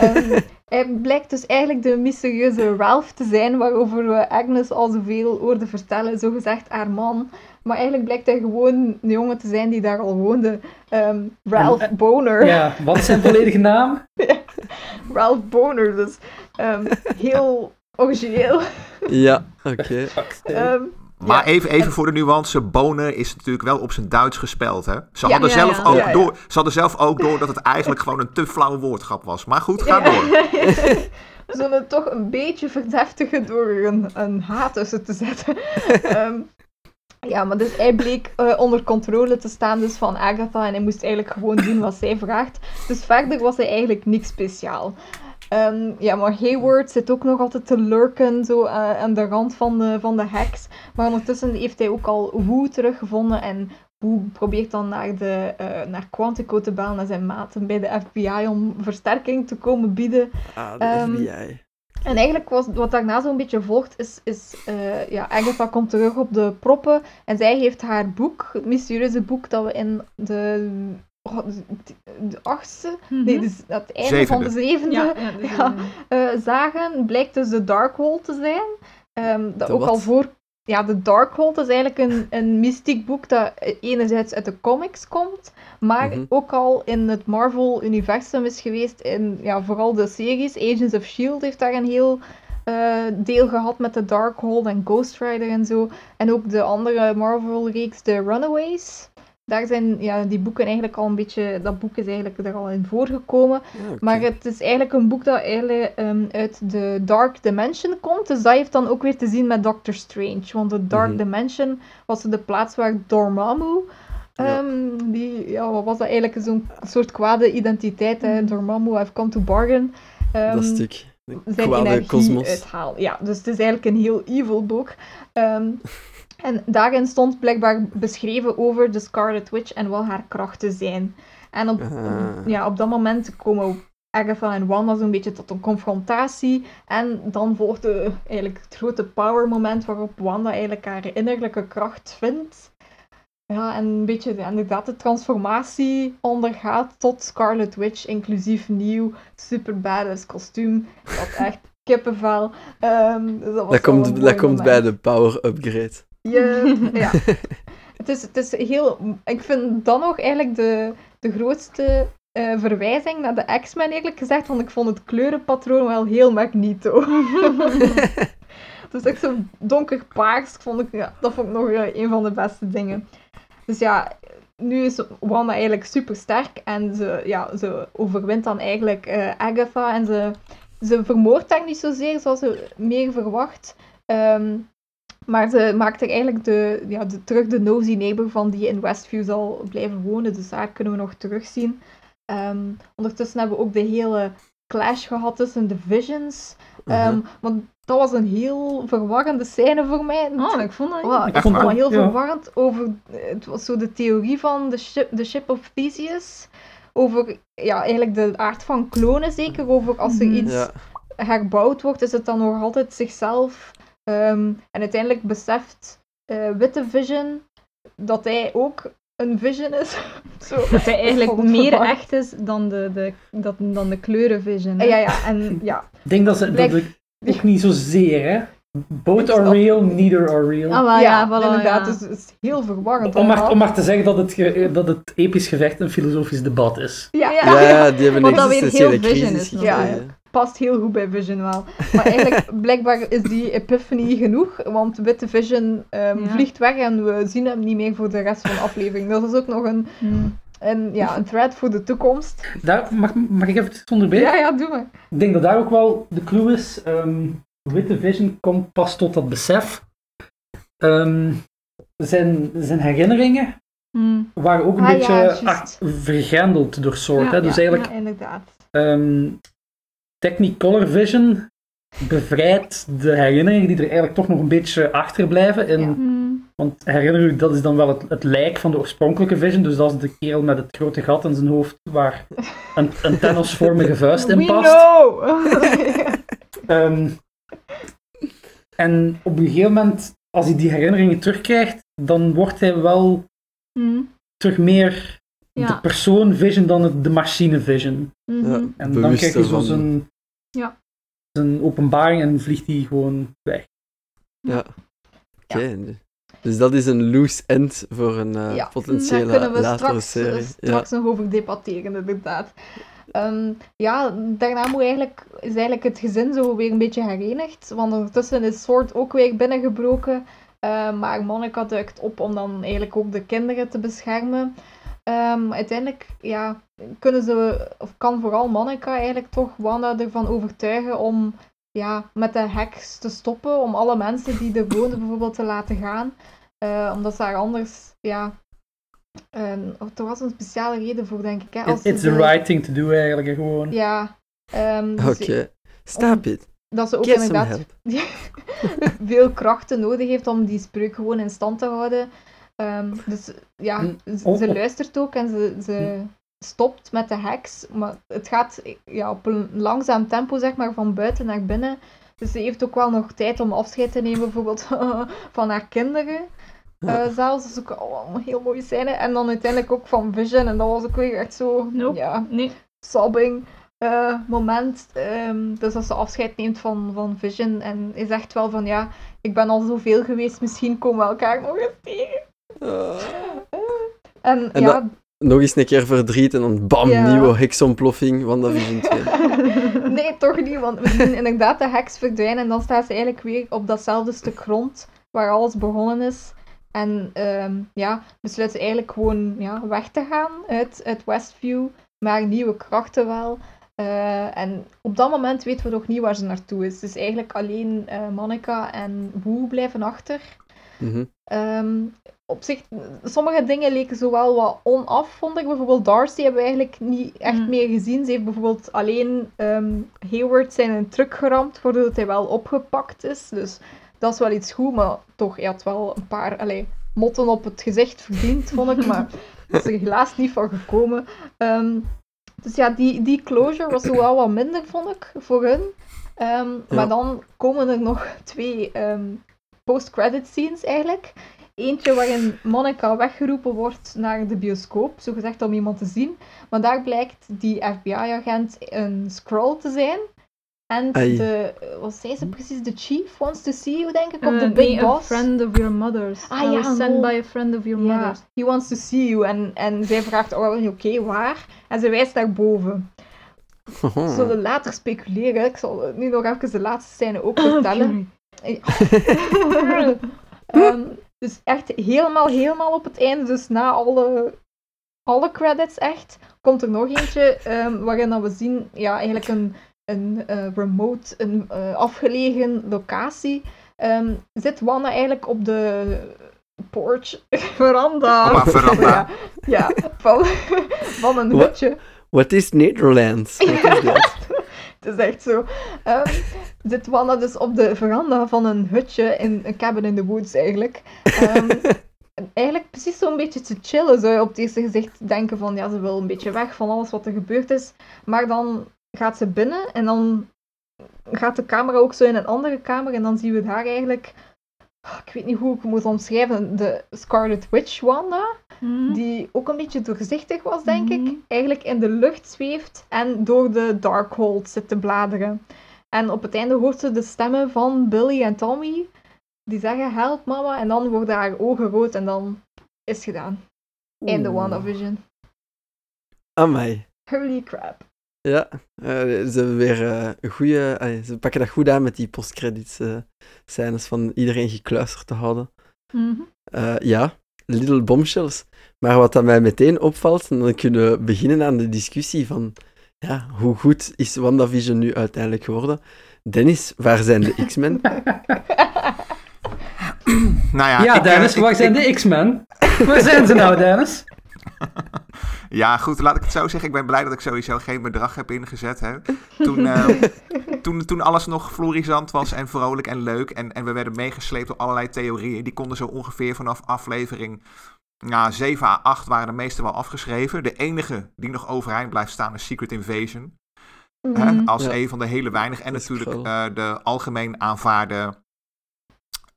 Um, hij blijkt dus eigenlijk de mysterieuze Ralph te zijn, waarover we Agnes al zoveel hoorden vertellen, zogezegd haar man. Maar eigenlijk blijkt hij gewoon een jongen te zijn die daar al woonde. Um, Ralph en, Boner. Ja, wat is zijn volledige naam? Ralph Boner, dus um, heel origineel. Ja, oké. Okay. Maar even, even voor de nuance, bonen is natuurlijk wel op zijn Duits gespeld. Hè? Ze, hadden zelf Ook door, ze hadden zelf ook door dat het eigenlijk gewoon een te flauwe woordgrap was. Maar goed, ga door. We zullen het toch een beetje verdeftigen door een, een H tussen te zetten. um, ja, maar dus hij bleek uh, onder controle te staan dus van Agatha en hij moest eigenlijk gewoon doen wat zij vraagt. Dus verder was hij eigenlijk niks speciaal. Um, ja, maar Hayward zit ook nog altijd te lurken zo, uh, aan de rand van de, van de heks. Maar ondertussen heeft hij ook al Wu teruggevonden. En Wu probeert dan naar, de, uh, naar Quantico te bellen, naar zijn maten bij de FBI, om versterking te komen bieden. Ah, de um, FBI. En eigenlijk was, wat daarna zo'n beetje volgt, is, is uh, ja, Agatha komt terug op de proppen. En zij heeft haar boek, het mysterieuze boek dat we in de Oh, de achtste, mm -hmm. nee, dus het einde zevende. van de zevende ja, ja, ja, uh, zagen, blijkt dus de Darkhold te zijn. Um, dat de ook wat? al voor... Ja, de Darkhold is eigenlijk een, een mystiek boek dat enerzijds uit de comics komt, maar mm -hmm. ook al in het Marvel-universum is geweest, in ja, vooral de series. Agents of S.H.I.E.L.D. heeft daar een heel... Uh, deel gehad met de Darkhold en Ghost Rider en zo. En ook de andere Marvel-reeks, de Runaways daar zijn ja, die boeken eigenlijk al een beetje, dat boek is eigenlijk er al in voorgekomen. Ja, okay. Maar het is eigenlijk een boek dat eigenlijk um, uit de Dark Dimension komt. Dus dat heeft dan ook weer te zien met Doctor Strange. Want de Dark mm -hmm. Dimension was de plaats waar Dormammu, ja. Um, die, ja, wat was dat eigenlijk? Zo'n soort kwade identiteit. Hè? Dormammu, I've come to bargain. Um, dat stuk. Zijn energie kosmos. Ja, dus het is eigenlijk een heel evil boek. En daarin stond blijkbaar beschreven over de Scarlet Witch en wat haar krachten zijn. En op, uh. ja, op dat moment komen Agatha en Wanda zo'n beetje tot een confrontatie. En dan volgt de, eigenlijk het grote power moment waarop Wanda eigenlijk haar innerlijke kracht vindt. Ja, en een beetje inderdaad de transformatie ondergaat tot Scarlet Witch, inclusief nieuw super badass kostuum. Dat echt kippenvel. Um, dus dat, dat komt, dat komt bij de power upgrade je, ja. het, is, het is heel... Ik vind dan nog eigenlijk de, de grootste uh, verwijzing naar de X-Men, eerlijk gezegd, want ik vond het kleurenpatroon wel heel Magneto. het is echt zo donkerpaars, vond ik, ja, dat vond ik nog uh, een van de beste dingen. Dus ja, nu is Wanda eigenlijk super sterk en ze, ja, ze overwint dan eigenlijk uh, Agatha en ze, ze vermoordt haar niet zozeer zoals ze meer verwacht. Um, Maar ze maakt er eigenlijk de, ja, de, terug de nosy neighbor van die in Westview zal blijven wonen. Dus daar kunnen we nog terugzien. Ehm, ondertussen hebben we ook de hele clash gehad tussen de Visions. Uh-huh. Um, want dat was een heel verwarrende scène voor mij. Oh, ik vond dat... Wow, ik Echt vond het wel waar? heel Ja. verwarrend over... Het was zo de theorie van de ship, de ship of Theseus. Over ja, eigenlijk de aard van klonen zeker. Over als er Mhm. iets Ja. herbouwd wordt, is het dan nog altijd zichzelf. Ehm, en uiteindelijk beseft eh, Witte Vision dat hij ook een Vision is. Zo. Dat hij eigenlijk meer echt is dan de, de, dat, dan de kleurenvision. hè. Ja, ja, en ja. Ik denk dat ze dat ik ook niet zozeer, hè. Both are real, neither are real. Ah, ja, voilà, inderdaad. ja. Dus het is heel verwarrend. om, maar, om maar te zeggen dat het, ge- dat het episch gevecht een filosofisch debat is. Ja, Ja. Ja, ja, die hebben een existentiële heel Vision crisis. Ja. Past heel goed bij Vision wel. Maar eigenlijk, blijkbaar is die epiphany genoeg, want Witte Vision ehm, Ja. vliegt weg en we zien hem niet meer voor de rest van de aflevering. Dat is ook nog een, Hmm. een, ja, een thread voor de toekomst. Daar, mag, mag ik even zonder Ja, ja, doe maar. Ik denk dat daar ook wel de clue is. ehm Witte Vision komt pas tot dat besef. Ehm, zijn, zijn herinneringen Hmm. waren ook een Ah, beetje vergrendeld door Sword. Ja, hè? Dus ja, eigenlijk, ja, inderdaad. Technicolor Vision bevrijdt de herinneringen die er eigenlijk toch nog een beetje achterblijven. En, Ja. Hmm. Want herinner u, dat is dan wel het, het lijk van de oorspronkelijke Vision. Dus dat is de kerel met het grote gat in zijn hoofd waar een, een Thanos-vormige vuist in We past. know! Ehm, en op een gegeven moment, als hij die herinneringen terugkrijgt, dan wordt hij wel Hmm. terug meer de persoon Vision dan het, de machine Vision. Mhm. Ja, En dan krijgt hij zo zijn, Ja. zijn openbaring en vliegt hij gewoon weg. Ja. Oké. Dus dat is een loose end voor een eh, Ja, potentiële Daar kunnen we latere straks, eh, serie. straks nog over debatteren, inderdaad. Ehm, ja, daarna moet eigenlijk, is eigenlijk het gezin zo weer een beetje herenigd. Want ondertussen is Sword ook weer binnengebroken. Eh, maar Monica duikt op om dan eigenlijk ook de kinderen te beschermen. Ehm, uiteindelijk ja, kunnen ze, of kan vooral Monica eigenlijk toch Wanda ervan overtuigen om ja, met de heks te stoppen. Om alle mensen die er woonden bijvoorbeeld te laten gaan. Eh, omdat ze haar anders, ja... en er was een speciale reden voor, denk ik. Hè, als it's the de- right thing to do eigenlijk, gewoon. Ja. ehm, Oké. dus Stop it. Dat ze ook Get inderdaad veel krachten nodig heeft om die spreuk gewoon in stand te houden. Ehm, dus ja, oh, ze oh. luistert ook en ze, ze stopt met de heks. Maar het gaat ja, op een langzaam tempo, zeg maar, van buiten naar binnen. Dus ze heeft ook wel nog tijd om afscheid te nemen, bijvoorbeeld van haar kinderen. Ja. Eh, zelfs, dat is ook oh, een heel mooie scène. En dan uiteindelijk ook van Vision. En dat was ook weer echt zo... Nope. Ja, Nee. sobbing eh, moment. Ehm, dus als ze afscheid neemt van, van Vision en is echt wel van ja, ik ben al zoveel geweest, misschien komen we elkaar nog eens tegen. En, En ja, Nog eens een keer verdriet en dan bam, Ja. nieuwe heksontploffing. WandaVision 2. nee, toch niet, want we zien inderdaad de heks verdwijnen en dan staat ze eigenlijk weer op datzelfde stuk grond waar alles begonnen is. En ehm, ja, besluit ze eigenlijk gewoon ja, weg te gaan uit, uit Westview, maar nieuwe krachten wel. Eh, en op dat moment weten we nog niet waar ze naartoe is. Dus eigenlijk alleen eh Monica en Wu blijven achter. Mhm. Ehm, op zich, sommige dingen leken zo wel wat onaf, vond ik. Bijvoorbeeld Darcy hebben we eigenlijk niet echt Mm. meer gezien. Ze heeft bijvoorbeeld alleen ehm, Hayward zijn een truck geramd, waardoor hij wel opgepakt is. Dus dat is wel iets goed, maar toch, hij had wel een paar allee, motten op het gezicht verdiend, vond ik. Maar dat is er helaas niet van gekomen. Ehm, dus ja, die, die closure was zo wel wat minder, vond ik, voor hun. Ehm, Ja. Maar dan komen er nog twee ehm, post-credit scenes eigenlijk. Eentje waarin Monica weggeroepen wordt naar de bioscoop, zogezegd om iemand te zien. Maar daar blijkt die FBI-agent een scroll te zijn. En Ai. de, wat zei ze precies? De chief wants to see you, denk ik, of Eh, de big nee, boss. A friend of your mother's. Ah, I ja, was sent no. by a friend of your Ja, mother's. he wants to see you. En, en zij vraagt, oh, oké, waar? En ze wijst naar boven. We Oh. zullen later speculeren. Ik zal nu nog even de laatste scène ook Oh, vertellen. Dus echt helemaal, helemaal op het einde, dus na alle, alle credits echt, komt er nog eentje ehm, waarin dat we zien, ja, eigenlijk een, een eh, remote, een eh, afgelegen locatie. ehm, zit Wanda eigenlijk op de porch, veranda. Op veranda. Ja, ja, van, van een Wat? hutje. Wat is Nederlands? Is echt zo. Ehm, zit Wanda dus op de veranda van een hutje in een cabin in the woods eigenlijk. Ehm, en eigenlijk precies zo'n beetje te chillen zou je op het eerste gezicht denken van ja, ze wil een beetje weg van alles wat er gebeurd is. Maar dan gaat ze binnen en dan gaat de camera ook zo in een andere kamer en dan zien we daar eigenlijk, ik weet niet hoe ik het moet omschrijven, de Scarlet Witch Wanda Mhm. die ook een beetje doorzichtig was, denk Mhm. ik, eigenlijk in de lucht zweeft en door de Darkhold zit te bladeren. En op het einde hoort ze de stemmen van Billy en Tommy, die zeggen help mama, en dan worden haar ogen rood en dan is het gedaan. Einde Oeh. WandaVision. Amai. Holy crap. Ja, eh, ze hebben weer eh, een goede. ze pakken dat goed aan met die postcredits eh scènes van iedereen gekluisterd te houden. Mhm. Eh, ja, Little Bombshells. Maar wat dat mij meteen opvalt, en dan kunnen we beginnen aan de discussie van ja, hoe goed is WandaVision nu uiteindelijk geworden? Dennis, waar zijn de X-Men? Nou ja, Ja, ik, Dennis, ik- waar zijn ik- de X-Men? Waar zijn ze nou, Dennis? Ja, goed, laat ik het zo zeggen. Ik ben blij dat ik sowieso geen bedrag heb ingezet. Hè. Toen, eh, toen, toen alles nog florisant was en vrolijk en leuk. En, en we werden meegesleept door allerlei theorieën. Die konden zo ongeveer vanaf aflevering ja, 7 à 8 waren de meeste wel afgeschreven. De enige die nog overeind blijft staan is Secret Invasion. Hè, Mhm. als Ja. een van de hele weinig. En natuurlijk eh, de algemeen aanvaarde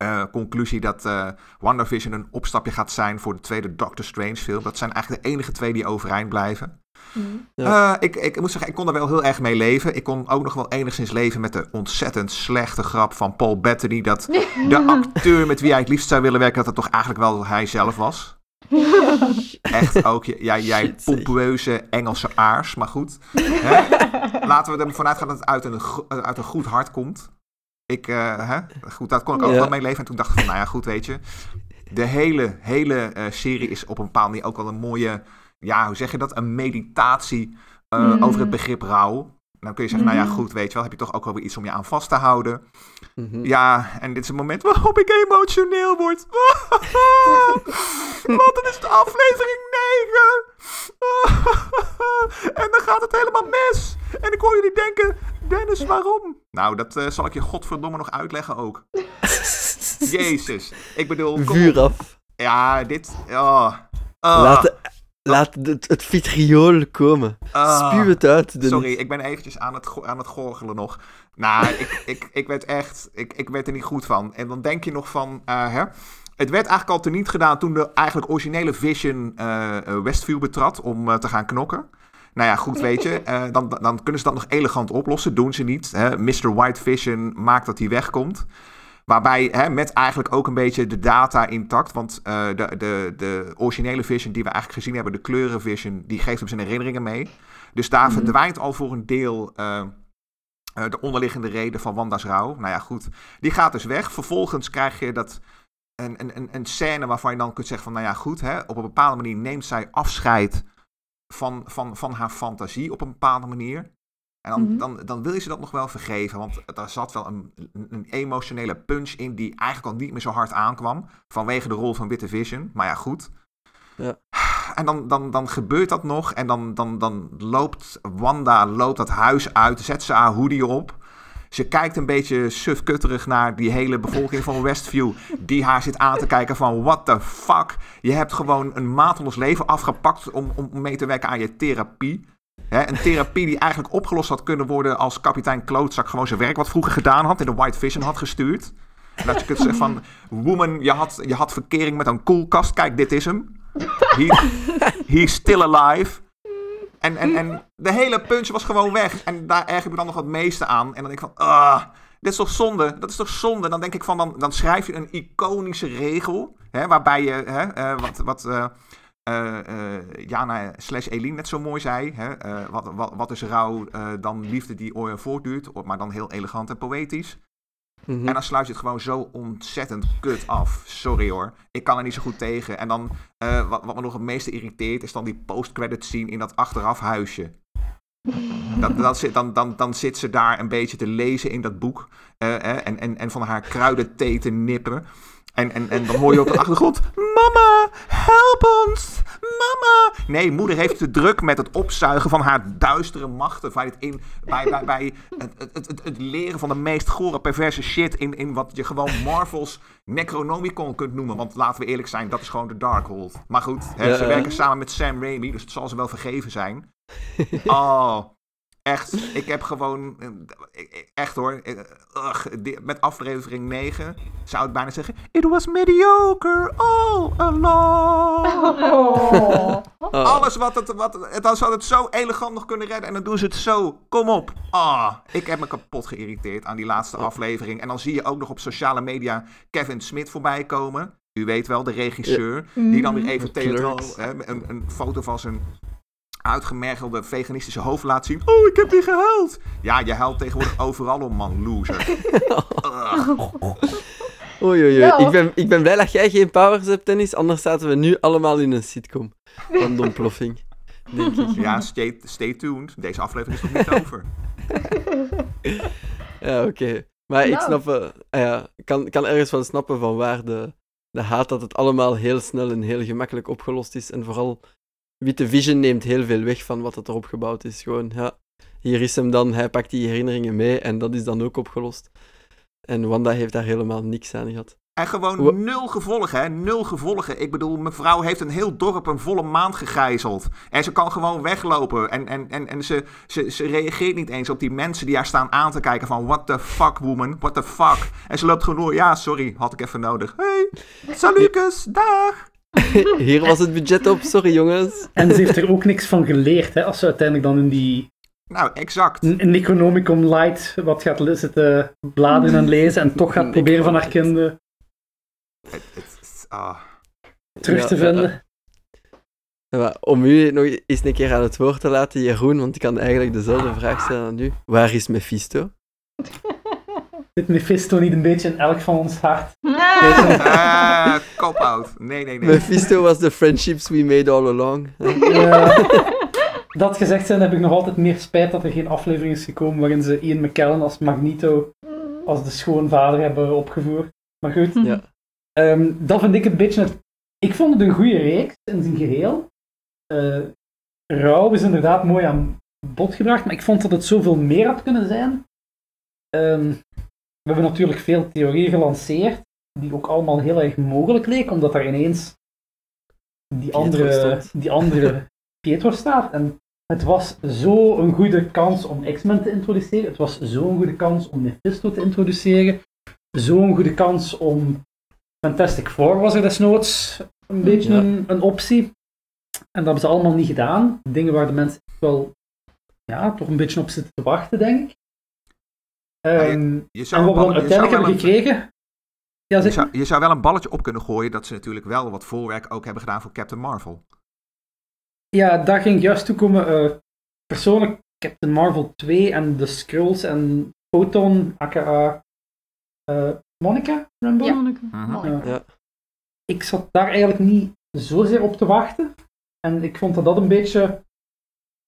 eh, conclusie dat eh WandaVision een opstapje gaat zijn voor de tweede Doctor Strange film. Dat zijn eigenlijk de enige twee die overeind blijven. Mhm. Ja. Eh, ik, ik moet zeggen, ik kon er wel heel erg mee leven. Ik kon ook nog wel enigszins leven met de ontzettend slechte grap van Paul Bettany. Dat de acteur met wie hij het liefst zou willen werken, dat het toch eigenlijk wel hij zelf was. Echt ook, ja, jij zeg. pompeuze Engelse aars, maar goed. Hè? Laten we ervan uitgaan dat het uit een, uit een goed hart komt. Ik, eh, hè? Goed, daar kon ik ook Ja. wel mee leven. En toen dacht ik van, nou ja, goed, weet je. De hele, hele eh, serie is op een bepaalde manier ook wel een mooie, ja, hoe zeg je dat? Een meditatie eh, Mm. over het begrip rouw. Dan kun je zeggen, nou ja, Mhm. goed, weet je wel, heb je toch ook wel weer iets om je aan vast te houden. Mhm. Ja, en dit is een moment waarop ik emotioneel word. Want het is de aflevering 9. En dan gaat het helemaal mis. En ik hoor jullie denken, Dennis, waarom? Nou, dat eh, zal ik je godverdomme nog uitleggen ook. Jezus. Ik bedoel, Vuur af. Ja, dit... Oh. Oh. Laat, laat het, het vitriool komen. Ah. Spuw het uit. Sorry, ik ben eventjes aan het, aan het gorgelen nog. Nou, ik, ik, ik werd echt... Ik, ik werd er niet goed van. En dan denk je nog van... eh, hè? Het werd eigenlijk al teniet gedaan toen de eigenlijk originele Vision eh, Westview betrad om te gaan knokken. Nou ja, goed, weet je. eh, dan, dan kunnen ze dat nog elegant oplossen. Doen ze niet. Hè? Mr. White Vision maakt dat hij wegkomt. Waarbij, hè, met eigenlijk ook een beetje de data intact. Want eh, de, de, de originele Vision die we eigenlijk gezien hebben, de kleuren Vision, die geeft hem zijn herinneringen mee. Dus daar Mhm. verdwijnt al voor een deel eh, de onderliggende reden van Wanda's rouw. Nou ja, goed. Die gaat dus weg. Vervolgens krijg je dat een, een, een, een scène waarvan je dan kunt zeggen van, nou ja, goed. Hè, op een bepaalde manier neemt zij afscheid van, van, van haar fantasie op een bepaalde manier. En dan, Mhm. dan, dan wil je ze dat nog wel vergeven. Want er zat wel een, een, een emotionele punch in die eigenlijk al niet meer zo hard aankwam. Vanwege de rol van Witte Vision. Maar ja, goed. Ja. En dan, dan, dan gebeurt dat nog. En dan, dan, dan loopt Wanda loopt dat huis uit. Zet ze haar hoodie op. Ze kijkt een beetje sufkutterig naar die hele bevolking van Westview. Die haar zit aan te kijken van what the fuck. Je hebt gewoon een maand ons leven afgepakt om, om mee te werken aan je therapie. Een therapie die eigenlijk opgelost had kunnen worden als kapitein Klootzak gewoon zijn werk wat vroeger gedaan had en de White Vision had gestuurd. En dat je kunt zeggen van, woman, je had, je had verkering met een koelkast. Kijk, dit is hem. He, he's still alive. En, en, en de hele punch was gewoon weg. En daar erg ik me dan nog het meeste aan. En dan denk ik van, ah, dit is toch zonde? Dat is toch zonde? Dan denk ik van, dan, dan schrijf je een iconische regel. Hè, waarbij je, hè, eh, wat, wat eh, eh, Jana slash Eline net zo mooi zei. Hè, wat, wat, wat is rouw dan liefde die ooit voortduurt. Maar dan heel elegant en poëtisch. Mhm. En dan sluit je het gewoon zo ontzettend kut af. Sorry hoor. Ik kan er niet zo goed tegen. En dan, eh, wat, wat me nog het meeste irriteert, is dan die post-credit scene in dat achteraf huisje. Dat, dat zit, dan, dan, dan zit ze daar een beetje te lezen in dat boek. eh, eh, en, en, en van haar kruidenthee te nippen. En, en, en dan hoor je op de achtergrond: Mama, help ons! Mama! Nee, moeder heeft te druk met het opzuigen van haar duistere machten. Bij het, in, bij, bij, bij het, het, het, het leren van de meest gore, perverse shit. In, in wat je gewoon Marvel's Necronomicon kunt noemen. Want laten we eerlijk zijn, dat is gewoon de Darkhold. Maar goed, hè, Ja, ze werken samen met Sam Raimi, dus het zal ze wel vergeven zijn. Oh, echt. Ik heb gewoon. eh, Echt hoor. eh, ugh, met aflevering 9 zou ik bijna zeggen. It was mediocre all along. Oh. Oh, Alles wat het. Wat, het dan zou het zo elegant nog kunnen redden. En dan doen ze het zo. Kom op. Ah, ik heb me kapot geïrriteerd aan die laatste aflevering. En dan zie je ook nog op sociale media Kevin Smith voorbij komen. U weet wel, de regisseur. Die dan weer even theatraal een, een foto van zijn uitgemergelde veganistische hoofd laat zien. Oh, ik heb weer gehuild. Ja, je huilt tegenwoordig overal om, man. Loser. Oei, oei, oei. Ja. Ik, ben, ik ben blij dat jij geen powers hebt, Dennis. Anders zaten we nu allemaal in een sitcom van de ontploffing. Denk ik. Ja, stay, stay tuned. Deze aflevering is nog niet over. Ja, oké. Maar ik Nou. snap... eh, ah ja, kan, kan ergens van snappen van waar de, de haat dat het allemaal heel snel en heel gemakkelijk opgelost is. En vooral Witte Vision neemt heel veel weg van wat het erop gebouwd is. Gewoon, ja, hier is hem dan, hij pakt die herinneringen mee en dat is dan ook opgelost. En Wanda heeft daar helemaal niks aan gehad. En gewoon nul gevolgen, hè? Nul gevolgen. Ik bedoel, mevrouw heeft een heel dorp een volle maand gegijzeld. En ze kan gewoon weglopen. En, en, en, en ze, ze, ze reageert niet eens op die mensen die haar staan aan te kijken van... What the fuck, woman? What the fuck? En ze loopt gewoon door. Ja, sorry, had ik even nodig. Hey, salukus, dag! Hier was het budget op, sorry jongens. En ze heeft er ook niks van geleerd, hè, als ze uiteindelijk dan in die Nou, exact. in Necronomicon Light wat gaat zitten bladeren en lezen en toch gaat proberen van haar kinderen Het- het- ah. terug Ja, te ja, vinden. ja. Maar om u nog eens een keer aan het woord te laten, Jeroen, want ik kan eigenlijk dezelfde vraag stellen aan u. Waar is Mephisto? Zit Mephisto niet een beetje in elk van ons hart? Eh, Cop-out. Nee, nee, nee. Mephisto was the friendships we made all along. Ja. dat gezegd zijn, heb ik nog altijd meer spijt dat er geen aflevering is gekomen waarin ze Ian McKellen als Magneto als de schoonvader hebben opgevoerd. Maar goed, Ja. Ehm, dat vind ik een beetje het... Ik vond het een goede reeks in zijn geheel. Eh Rauw is inderdaad mooi aan bod gebracht, maar ik vond dat het zoveel meer had kunnen zijn. Ehm, we hebben natuurlijk veel theorieën gelanceerd, die ook allemaal heel erg mogelijk leken, omdat daar ineens die andere, die andere Pietro staat. En het was zo een goede kans om X-Men te introduceren. Het was zo'n goede kans om Mephisto te introduceren. Zo'n goede kans om Fantastic Four was er desnoods een beetje Ja. een, een optie. En dat hebben ze allemaal niet gedaan. Dingen waar de mensen echt wel ja, toch een beetje op zitten te wachten, denk ik. Ehm, Je en zou, wat we dan bal- je, zou uiteindelijk hebben gekregen... Ja, je, zou, je zou wel een balletje op kunnen gooien dat ze natuurlijk wel wat voorwerk ook hebben gedaan voor Captain Marvel. Ja, daar ging ik juist toe komen. eh, persoonlijk, Captain Marvel 2 en de Skrulls en Photon, aka eh, Monica Rambeau. Ja. Mhm. Mooi. Ja. Ik zat daar eigenlijk niet zozeer op te wachten. En ik vond dat dat een beetje...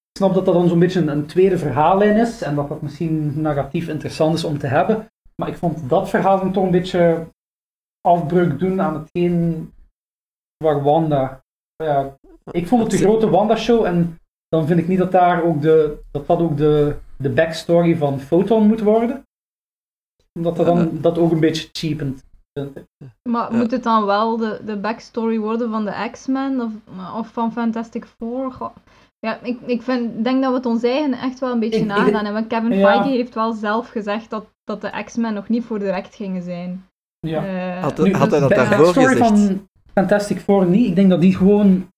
Ik snap dat dat dan zo'n beetje een, een tweede verhaallijn is. En dat dat misschien narratief interessant is om te hebben. Maar ik vond dat verhaal dan toch een beetje afbreuk doen aan hetgeen waar Wanda... Ja, ik vond het de grote Wanda-show. En dan vind ik niet dat, daar ook de, dat dat ook de, de backstory van Photon moet worden. Omdat dat dan dat ook een beetje cheapend. vind ik. Maar Ja. moet het dan wel de, de backstory worden van de X-Men of, of van Fantastic Four? Goh. Ja, ik, ik vind, denk dat we het ons eigen echt wel een beetje Ik- nagedaan hebben. Kevin Ja. Feige heeft wel zelf gezegd dat, dat de X-Men nog niet voor direct gingen zijn. Ja. Eh, Had, Nu, had hij dat de daarvoor gezegd? van Fantastic Four niet. Ik denk dat die gewoon...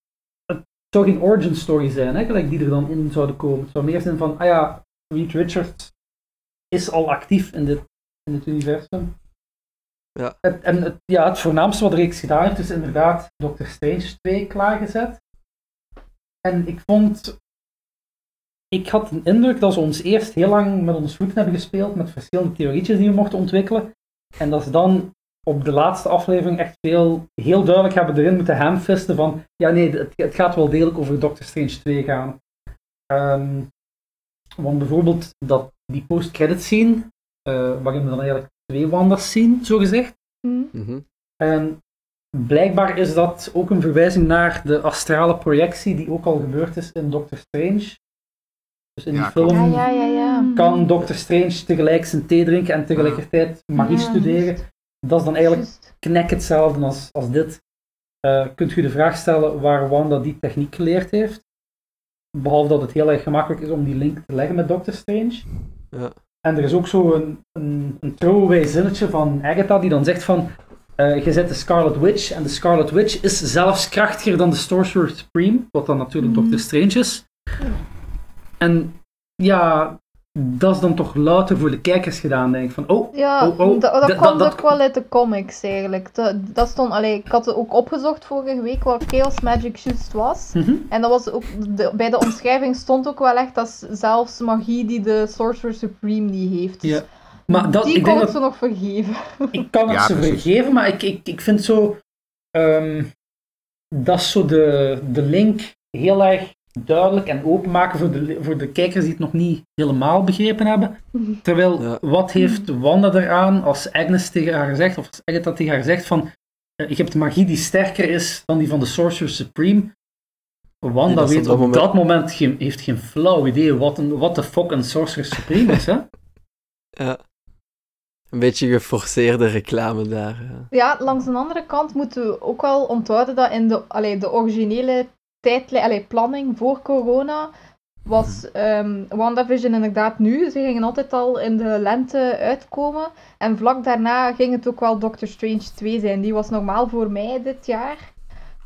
Het zou geen origin story zijn, hè, gelijk die er dan in zouden komen. Het zou meer zijn van, ah ja, Reed Richards is al actief in dit, in dit universum. Ja. Het, en het, ja, het voornaamste wat de reeks gedaan heeft, is inderdaad Doctor Strange 2 klaargezet. En ik vond... Ik had een indruk dat ze ons eerst heel lang met ons voeten hebben gespeeld, met verschillende theorietjes die we mochten ontwikkelen. En dat ze dan op de laatste aflevering echt veel, heel duidelijk hebben erin moeten hamfisten van, ja nee, het, het gaat wel degelijk over Doctor Strange 2 gaan. Ehm, want bijvoorbeeld dat, die post-credit scene, uh, waarin we dan eigenlijk twee wanders zien, zo gezegd. Mm. Mhm. En blijkbaar is dat ook een verwijzing naar de astrale projectie die ook al gebeurd is in Doctor Strange. Dus in Ja, die film Ja, ja, ja, ja. kan Doctor Strange tegelijk zijn thee drinken en tegelijkertijd magie Ja, studeren. Dat is dan eigenlijk knek hetzelfde als, als dit. Eh, kunt u de vraag stellen waar Wanda die techniek geleerd heeft? Behalve dat het heel erg gemakkelijk is om die link te leggen met Doctor Strange. Ja. En er is ook zo een, een, een throwaway zinnetje van Agatha die dan zegt van eh, je zet de Scarlet Witch en de Scarlet Witch is zelfs krachtiger dan de Sorcerer Supreme, wat dan natuurlijk Mhm. Doctor Strange is. En ja, dat is dan toch louter voor de kijkers gedaan, denk ik. Van, oh, Ja, Oh, oh, dat, dat kwam ook wel uit de comics eigenlijk. Dat, dat stond, allee, ik had het ook opgezocht vorige week wat Chaos Magic juist was. mhm. En dat was ook, de- bij de omschrijving stond ook wel echt dat zelfs magie die de Sorcerer Supreme niet heeft. Dus Ja. Maar dat, die ik kon denk ik dat, ze nog vergeven. ik kan het Ja, ze precies. vergeven, maar ik, ik, ik vind zo, ehm, dat is zo de, de link heel erg duidelijk en openmaken voor de, voor de kijkers die het nog niet helemaal begrepen hebben. Terwijl, Ja. wat heeft Wanda eraan als Agnes tegen haar zegt, of als Agatha tegen haar zegt van, eh, je hebt magie die sterker is dan die van de Sorcerer Supreme. Wanda dat weet op op dat dat moment- moment, geen, heeft geen flauw idee wat, een, wat de fuck een Sorcerer Supreme is, hè? Ja. Een beetje geforceerde reclame daar. ja. Ja, langs de andere kant moeten we ook wel onthouden dat in de, allee, de originele tijdlijn, allee, planning voor corona, was ehm WandaVision inderdaad nu. Ze gingen altijd al in de lente uitkomen. En vlak daarna ging het ook wel Doctor Strange 2 zijn. Die was normaal voor mei dit jaar.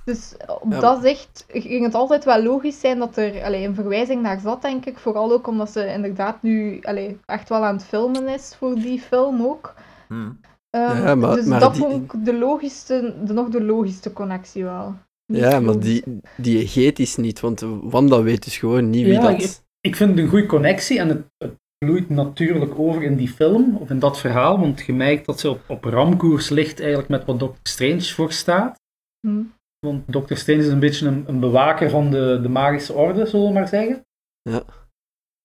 Dus op Ja, dat zicht ging het altijd wel logisch zijn dat er allee, een verwijzing naar zat, denk ik. Vooral ook omdat ze inderdaad nu allee, echt wel aan het filmen is voor die film ook. Hm. Ehm, Ja, maar- dus maar dat die- vond ik de logischste, de, nog de logischste connectie wel. Niet Ja, maar die, die geet is niet, want Wanda weet dus gewoon niet wie Ja, dat... ik- Ik vind het een goede connectie en het, het vloeit natuurlijk over in die film, of in dat verhaal, want je merkt dat ze op, op ramkoers ligt eigenlijk met wat Doctor Strange voor staat. Hm. Want Doctor Strange is een beetje een, een bewaker van de, de magische orde, zullen we maar zeggen. Ja.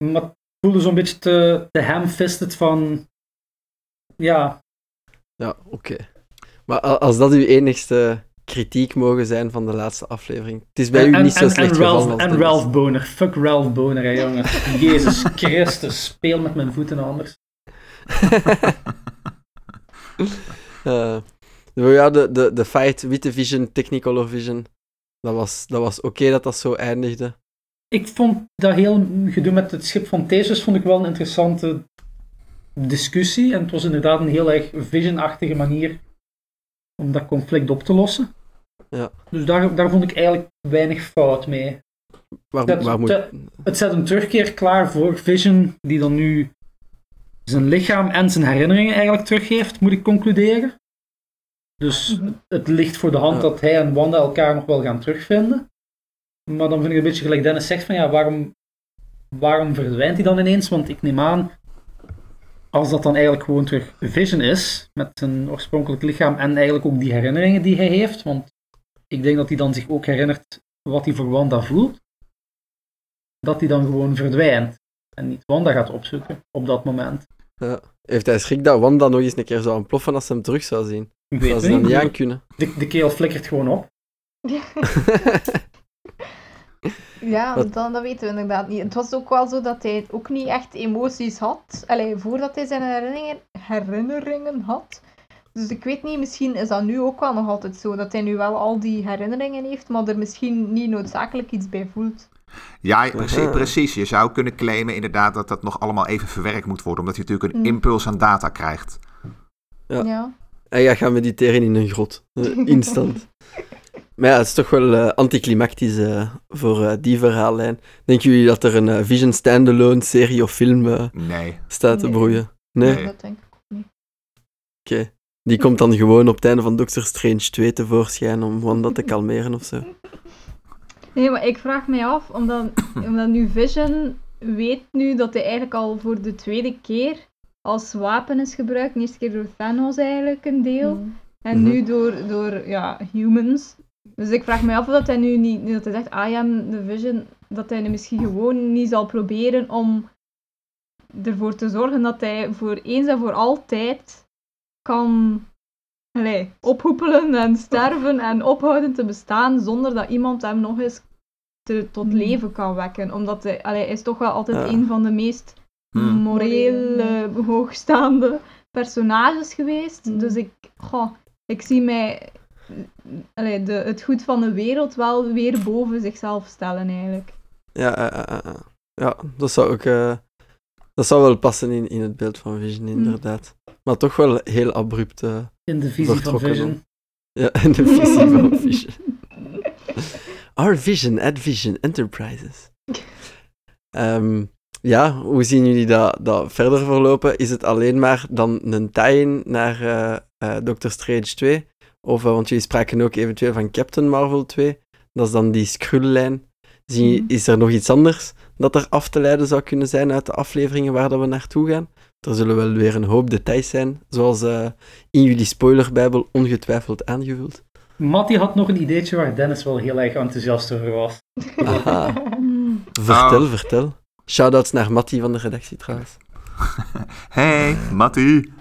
Maar het voelde zo'n beetje te, te ham-fisted van... Ja, Ja, oké. Maar als dat uw enigste kritiek mogen zijn van de laatste aflevering. Het is bij u en, niet zo slecht en gevallen Ralph, en. Ralph Boner. Fuck Ralph Boner, hè, jongens. Jezus Christus, speel met mijn voeten anders. Eh, ja, de, de, de fight, witte vision, technicolor vision, dat was, dat was oké dat dat zo eindigde. Ik vond dat heel gedoe met het schip van Theseus vond ik wel een interessante discussie. En het was inderdaad een heel erg vision-achtige manier om dat conflict op te lossen. Ja. Dus daar, daar vond ik eigenlijk weinig fout mee. Waar, Dat- waar moet... dat- Het zet een terugkeer klaar voor Vision, die dan nu zijn lichaam en zijn herinneringen eigenlijk teruggeeft, moet ik concluderen. Dus het ligt voor de hand Ja. dat hij en Wanda elkaar nog wel gaan terugvinden. Maar dan vind ik het een beetje gelijk Dennis zegt van ja, waarom, waarom verdwijnt hij dan ineens? Want ik neem aan, als dat dan eigenlijk gewoon terug Vision is, met zijn oorspronkelijk lichaam en eigenlijk ook die herinneringen die hij heeft, want ik denk dat hij dan zich ook herinnert wat hij voor Wanda voelt, dat hij dan gewoon verdwijnt en niet Wanda gaat opzoeken op dat moment. Heeft hij schrik dat Wanda nog eens een keer zou ontploffen als ze hem terug zou zien? Ik Dat weet ze niet niet. aan kunnen. De, de keel flikkert gewoon op. Ja, dan, dat weten we inderdaad niet. Het was ook wel zo dat hij ook niet echt emoties had. Allee, voordat hij zijn herinneringen, herinneringen had. Dus ik weet niet, misschien is dat nu ook wel nog altijd zo. Dat hij nu wel al die herinneringen heeft, maar er misschien niet noodzakelijk iets bij voelt. Ja, precies, precies. Je zou kunnen claimen inderdaad dat dat nog allemaal even verwerkt moet worden. Omdat je natuurlijk een Mm. impuls aan data krijgt. Ja. Ja. En ja, gaan mediteren in een grot. Instant. maar ja, het is toch wel eh, anticlimactisch eh, voor eh, die verhaallijn. Denken jullie dat er een Vision standalone serie of film Nee. staat te Nee. broeien? Nee? Nee. Dat denk ik ook niet. Oké. Die komt dan gewoon op het einde van Doctor Strange 2 tevoorschijn om Wanda te kalmeren of zo. Nee, maar ik vraag mij af, omdat, omdat nu Vision weet nu dat hij eigenlijk al voor de tweede keer als wapen is gebruikt. De eerste keer door Thanos eigenlijk een deel. Mm. En Mhm. nu door, door ja, humans. Dus ik vraag me af of dat hij nu niet, nu dat hij zegt, I am the Vision, dat hij nu misschien gewoon niet zal proberen om ervoor te zorgen dat hij voor eens en voor altijd kan allee, ophoepelen en sterven en ophouden te bestaan zonder dat iemand hem nog eens te, tot Hmm. leven kan wekken. Omdat hij, allee, hij is toch wel altijd Ja. een van de meest Hmm. moreel hoogstaande personages geweest. Hmm. Dus ik, goh, ik zie mij allee, de, het goed van de wereld wel weer boven zichzelf stellen eigenlijk. Ja, eh, eh, eh, ja dat zou ook... eh, dat zou wel passen in, in het beeld van Vision, inderdaad. Maar toch wel heel abrupt. In de visie van Vision. ja, in de visie van Vision. Our Vision at Vision Enterprises. Ehm, ja, hoe zien jullie dat, dat verder verlopen? Is het alleen maar dan een tie-in naar eh, eh, Doctor Strange 2? Of, eh, want jullie spraken ook eventueel van Captain Marvel 2. Dat is dan die Skrull-lijn. Zie, Mhm. Is er nog iets anders dat er af te leiden zou kunnen zijn uit de afleveringen waar dat we naartoe gaan? Er zullen wel weer een hoop details zijn, zoals eh, in jullie spoilerbijbel ongetwijfeld aangevuld. Matty had nog een ideetje waar Dennis wel heel erg enthousiast over was. Aha, vertel, Oh. vertel. Shoutouts naar Mattie van de redactie trouwens. Hey, Mattie.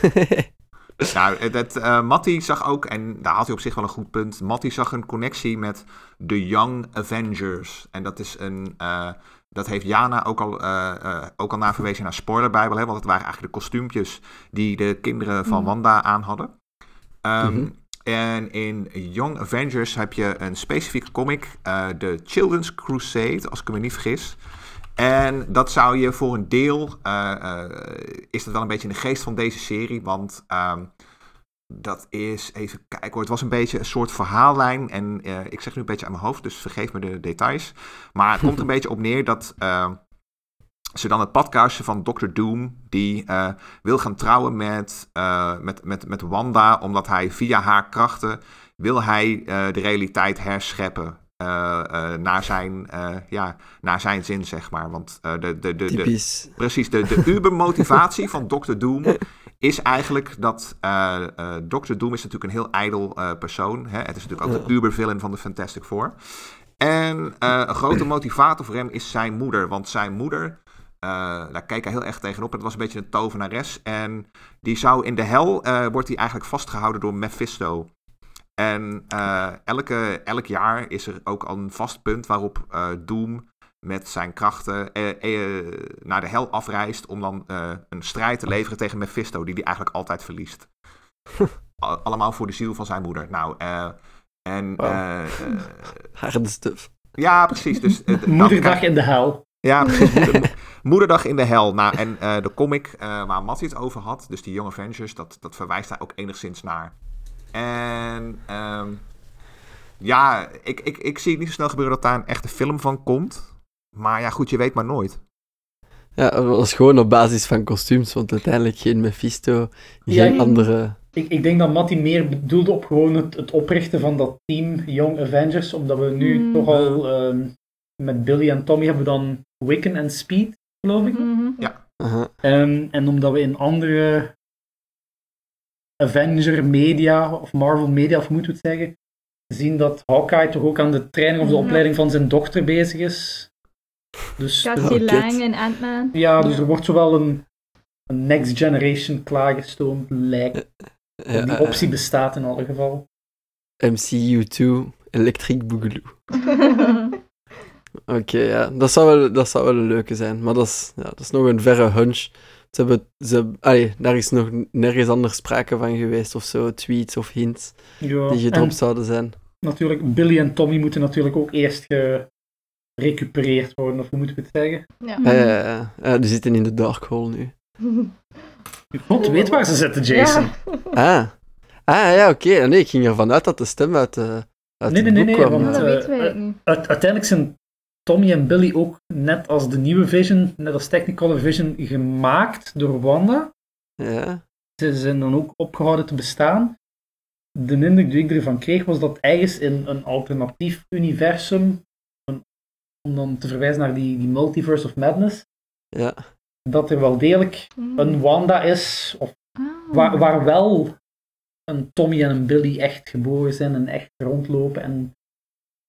Nou, het, het, eh, Matty zag ook, en daar had hij op zich wel een goed punt. Matty zag een connectie met de Young Avengers. En dat is een. eh, dat heeft Jana ook al, eh, eh, ook al naar verwezen naar spoilerbijbel. Hè, want het waren eigenlijk de kostuumpjes die de kinderen van Mhm. Wanda aan hadden. Ehm, Mhm. En in Young Avengers heb je een specifieke comic, eh, de Children's Crusade, als ik me niet vergis. En dat zou je voor een deel, eh, eh, is dat wel een beetje in de geest van deze serie, want ehm, dat is, even kijken hoor, het was een beetje een soort verhaallijn en eh, ik zeg nu een beetje aan mijn hoofd, dus vergeef me de details. Maar het komt er een beetje op neer dat eh, ze dan het padkastje van Dr. Doom, die wil gaan trouwen met, met, met, met Wanda, omdat hij via haar krachten wil hij de realiteit herscheppen. Eh, eh, naar, zijn, eh, ja, naar zijn zin, zeg maar. Want de, de, de, de. Precies, de, de ubermotivatie van Dr. Doom is eigenlijk dat Dr. Doom is natuurlijk een heel ijdel persoon. Hè? Het is natuurlijk ook de ubervillain van de Fantastic Four. En een grote motivator voor hem is zijn moeder. Want zijn moeder, eh, daar keek hij heel erg tegenop. Het was een beetje een tovenares. En die zou in de hel, eh, wordt hij eigenlijk vastgehouden door Mephisto. En eh, elke, elk jaar is er ook al een vast punt waarop eh, Doom met zijn krachten eh, eh, naar de hel afreist om dan eh, een strijd te leveren tegen Mephisto, die hij eigenlijk altijd verliest. Al- Allemaal voor de ziel van zijn moeder. Nou, eh, en... Stuff. ja, precies. Dus, Moederdag krijg- in de hel. ja, precies. Moeder- Moederdag in de hel. Nou, en eh, de comic eh, waar Mattie het over had, dus die Young Avengers, dat, dat verwijst daar ook enigszins naar. En ehm, ja, ik, ik, ik zie het niet zo snel gebeuren dat daar een echte film van komt. Maar ja, goed, je weet maar nooit. Ja, dat was gewoon op basis van kostuums, want uiteindelijk geen Mephisto, Ja, geen ik- andere... Ik, ik denk dat Matty meer bedoelde op gewoon het, het oprichten van dat team Young Avengers. Omdat we nu Hmm. toch al ehm, met Billy en Tommy hebben we dan Wiccan en Speed, geloof ik. Mhm. Aha. Ehm, en omdat we in andere Avenger media of Marvel media, of we het zeggen, zien dat Hawkeye toch ook aan de training of de Ja. opleiding van zijn dochter bezig is. Dus Cassie Oh, kut. Lang en Ant-Man. ja, dus er wordt zowel een, een next generation klaargestoomd, lijkt. Ja, die optie bestaat in alle gevallen. MCU2, Electric Boogaloo. Oké, ja, dat zou, wel, dat zou wel een leuke zijn, maar dat is, ja, dat is nog een verre hunch. Ze hebben, ze, allee, daar is nog nergens anders sprake van geweest of zo, tweets of hints Ja, die en gedropt zouden zijn. natuurlijk, Billy en Tommy moeten natuurlijk ook eerst gerecupereerd worden, of hoe moeten we het zeggen? Ja. Ja, ja, ja. Ja, die zitten in de dark hole nu. God weet waar ze zitten, Jason. Ah, ah ja, oké. Nee, ik ging ervan uit dat de stem uit, eh uit Nee, het nee, boek nee, kwam. want, dat eh, weten wij niet. Uite- uiteindelijk zijn Tommy en Billy ook net als de nieuwe Vision, net als Technicolor Vision, gemaakt door Wanda. ja. Ze zijn dan ook opgehouden te bestaan. De indruk die ik ervan kreeg was dat ergens in een alternatief universum, om dan te verwijzen naar die, die Multiverse of Madness, ja. dat er wel degelijk Mm. een Wanda is, of Ah. waar, waar wel een Tommy en een Billy echt geboren zijn en echt rondlopen en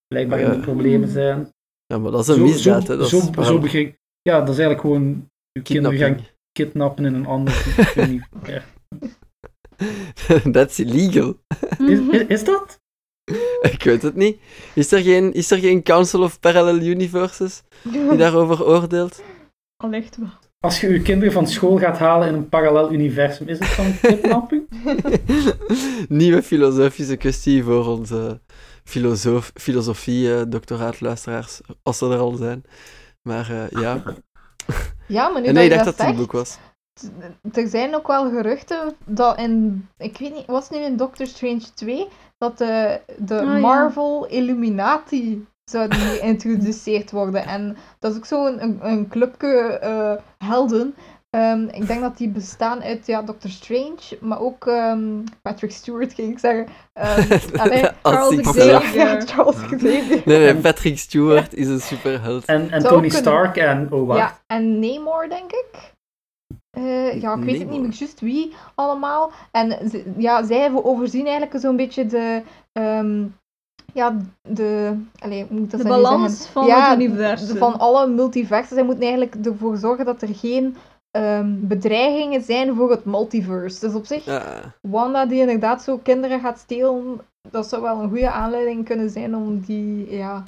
blijkbaar Ja. geen problemen zijn. Ja, maar dat is een Zo- misdaad, zo, hè. Dat zo, is zo begreep- Ja, dat is eigenlijk gewoon uw kinderen gaan kidnappen in een ander universum. That's illegal. Is, is, is dat? Ik weet het niet. Is er geen, is er geen Council of Parallel Universes die daarover oordeelt? Allicht wel. Als je uw kinderen van school gaat halen in een parallel universum, is het dan kidnapping? Nieuwe filosofische kwestie voor onze filosoof, filosofie eh, doctoraatluisteraars, als ze er al zijn. Maar eh, ja. Ja, maar nu En nee, ik dat je dacht dat het een boek was. er zijn ook wel geruchten dat in, ik weet niet, was het nu in Doctor Strange 2, dat de, de Ah, ja. Marvel Illuminati zouden geïntroduceerd worden. En dat is ook zo'n een, een clubje eh, helden. Ehm, ik denk dat die bestaan uit ja, Doctor Strange, maar ook ehm, Patrick Stewart, ging ik zeggen. Allee, Als Charles Xavier. ja, Charles Xavier. Nee, nee, Patrick Stewart is een superheld. En, en Tony kunnen. Stark en, oh wacht, Ja, en Namor, denk ik. Eh, ja, ik weet het niet meer juist wie allemaal. En ja, zij overzien eigenlijk zo'n beetje de... ehm, ja, de... Allee, moet dat De balans zeggen? van ja, het universum. Van alle multiversen. Zij moeten eigenlijk ervoor zorgen dat er geen ehm, bedreigingen zijn voor het multiverse. Dus op zich, Ja. Wanda die inderdaad zo kinderen gaat stelen, dat zou wel een goede aanleiding kunnen zijn om die... Ja,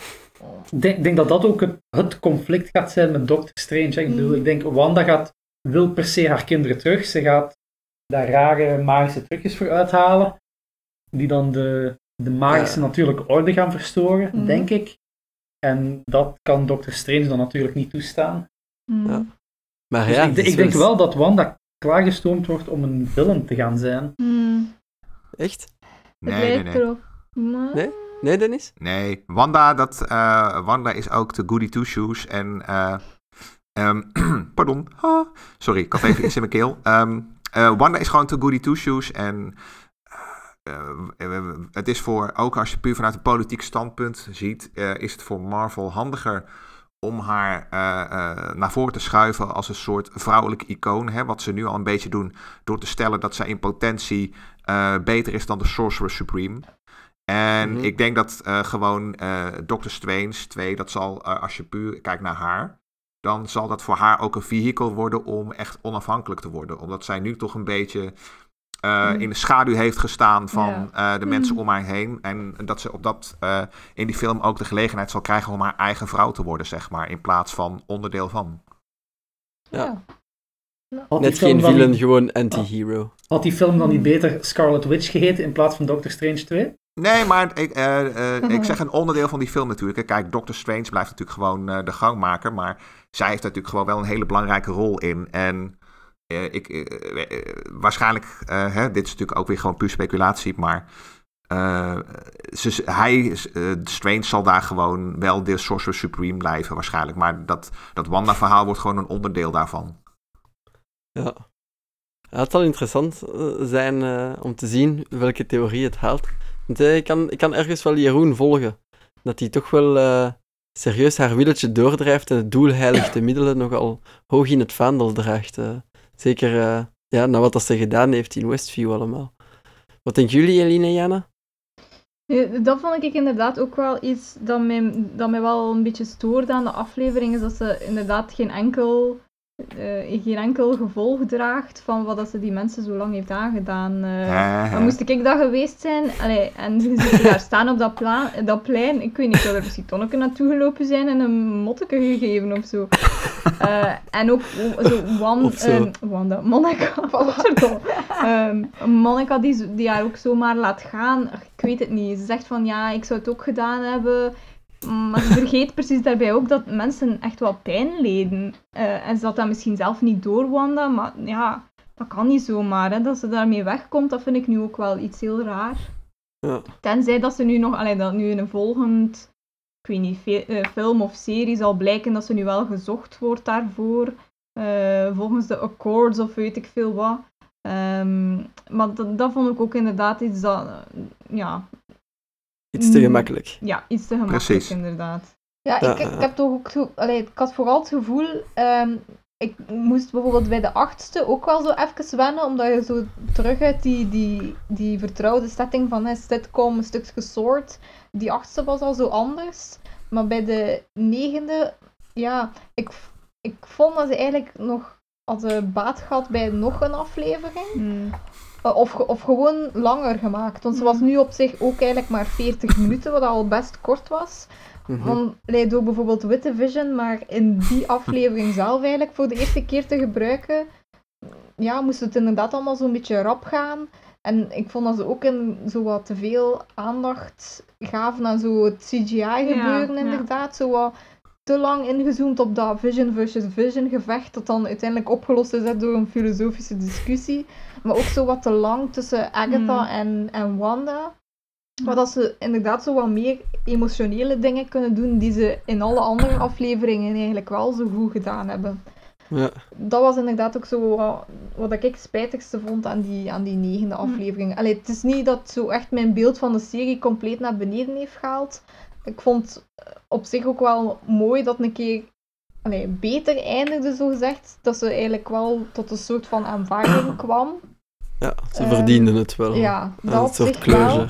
Ik denk, denk dat dat ook het, het conflict gaat zijn met Doctor Strange. Ik, bedoel, Mm. ik denk, Wanda gaat, wil per se haar kinderen terug. Ze gaat daar rare magische trucjes voor uithalen, die dan de, de magische Ja. natuurlijke orde gaan verstoren, Mhm. denk ik. En dat kan Doctor Strange dan natuurlijk niet toestaan. Hmm. Ja. Maar Dus ja, ik, denk wel- dat Wanda klaargestoomd wordt om een villain te gaan zijn. Hmm. Echt? Nee, nee, nee. Maar... Nee? Nee, Dennis? Nee, Wanda, dat, eh, Wanda is ook de goody two shoes. En, eh, ehm, pardon, Ah, sorry, ik had even iets in mijn keel. Ehm, eh, Wanda is gewoon te goody two shoes. En eh, eh, het is voor, ook als je puur vanuit een politiek standpunt ziet, eh, is het voor Marvel handiger om haar eh, eh, naar voren te schuiven als een soort vrouwelijk icoon. Hè, wat ze nu al een beetje doen door te stellen dat zij in potentie eh, beter is dan de Sorcerer Supreme. En Mhm. ik denk dat gewoon Doctor Strange 2, dat zal, als je puur kijkt naar haar, dan zal dat voor haar ook een vehikel worden om echt onafhankelijk te worden. Omdat zij nu toch een beetje eh, in de schaduw heeft gestaan van Ja. eh, de mensen Mhm. om haar heen. En dat ze op dat, eh, in die film ook de gelegenheid zal krijgen om haar eigen vrouw te worden, zeg maar. In plaats van onderdeel van. Ja. Net geen villain, niet- gewoon anti-hero. Had die film dan niet beter Scarlet Witch geheten in plaats van Doctor Strange 2? Nee, maar ik, eh, eh, ik zeg een onderdeel van die film natuurlijk. Kijk, Doctor Strange blijft natuurlijk gewoon eh, de gangmaker. Maar zij heeft natuurlijk gewoon wel een hele belangrijke rol in. En ik, eh, eh, waarschijnlijk, eh, hè, dit is natuurlijk ook weer gewoon puur speculatie. Maar eh, ze, hij, eh, Strange zal daar gewoon wel de Sorcerer Supreme blijven waarschijnlijk. Maar dat, dat Wanda-verhaal wordt gewoon een onderdeel daarvan. Ja. Het zal interessant eh, zijn eh, om te zien welke theorie het haalt. Want eh, ik, kan, ik kan ergens wel Jeroen volgen. Dat hij toch wel eh, serieus haar willetje doordrijft en het doel heiligt de middelen nogal hoog in het vaandel draagt. Zeker eh, ja, na wat dat ze gedaan heeft in Westview allemaal. Wat denken jullie, Eline en Jana? Ja, Dat vond ik inderdaad ook wel iets dat mij, dat mij wel een beetje stoorde aan de aflevering, is dat ze inderdaad geen enkel, eh, geen enkel gevolg draagt van wat dat ze die mensen zo lang heeft aangedaan. eh. Maar hè. moest ik daar geweest zijn, allee, en ze zitten daar staan op dat, pla- dat plein, ik weet niet, zou er misschien Tonneke naartoe gelopen zijn en een motteke gegeven of zo. Eh, en ook zo Wan, zo. eh, Wanda, Monica. Ehm, Monica die, die haar ook zomaar laat gaan, Ach, ik weet het niet. Ze zegt van ja, ik zou het ook gedaan hebben. Maar ze vergeet precies daarbij ook dat mensen echt wel pijn leden. Eh, en ze had dat misschien zelf niet door, Wanda, maar ja, dat kan niet zomaar. Hè. Dat ze daarmee wegkomt, dat vind ik nu ook wel iets heel raar. Ja. Tenzij dat ze nu nog, allee, dat nu in een volgend, ik weet niet, eh, film of serie zal blijken dat ze nu wel gezocht wordt daarvoor. eh, volgens de Accords of weet ik veel wat. Ehm, maar dat, dat vond ik ook inderdaad iets dat, ja, Iets te Mm. gemakkelijk. ja, iets te gemakkelijk Precies. inderdaad. Ja, ik, ik heb toch ook... Allee, ik had vooral het gevoel... ehm, ik moest bijvoorbeeld bij de achtste ook wel zo even wennen, omdat je zo terug uit die, die, die vertrouwde setting van hè, sitcom, een stukje soort. Die achtste was al zo anders. Maar bij de negende, ja, ik, ik vond dat ze eigenlijk nog hadden baat gehad bij nog een aflevering. Hmm. Uh, Of, of gewoon langer gemaakt. Want ze was nu op zich ook eigenlijk maar 40 minuten, wat al best kort was. Mhm. Want leidt door bijvoorbeeld Witte Vision, maar in die aflevering zelf eigenlijk voor de eerste keer te gebruiken, ja, moest het inderdaad allemaal zo'n beetje rap gaan. En ik vond dat ze ook in zo wat te veel aandacht gaven aan zo het CGI gebeuren, ja. inderdaad. Zo wat te lang ingezoomd op dat Vision versus Vision gevecht, dat dan uiteindelijk opgelost is hè, door een filosofische discussie. Maar ook zo wat te lang tussen Agatha Hmm. en, en Wanda. Maar dat ze inderdaad zo wat meer emotionele dingen kunnen doen die ze in alle andere afleveringen eigenlijk wel zo goed gedaan hebben. Ja. Dat was inderdaad ook zo wat, wat ik het spijtigste vond aan die, aan die negende aflevering. Allee, het is niet dat zo echt mijn beeld van de serie compleet naar beneden heeft gehaald. Ik vond eh, op zich ook wel mooi dat een keer allee, beter eindigde, zo gezegd. Dat ze eigenlijk wel tot een soort van aanvaarding kwam. ja, ze Ehm, verdienden het wel. Ja, dat een op soort closure.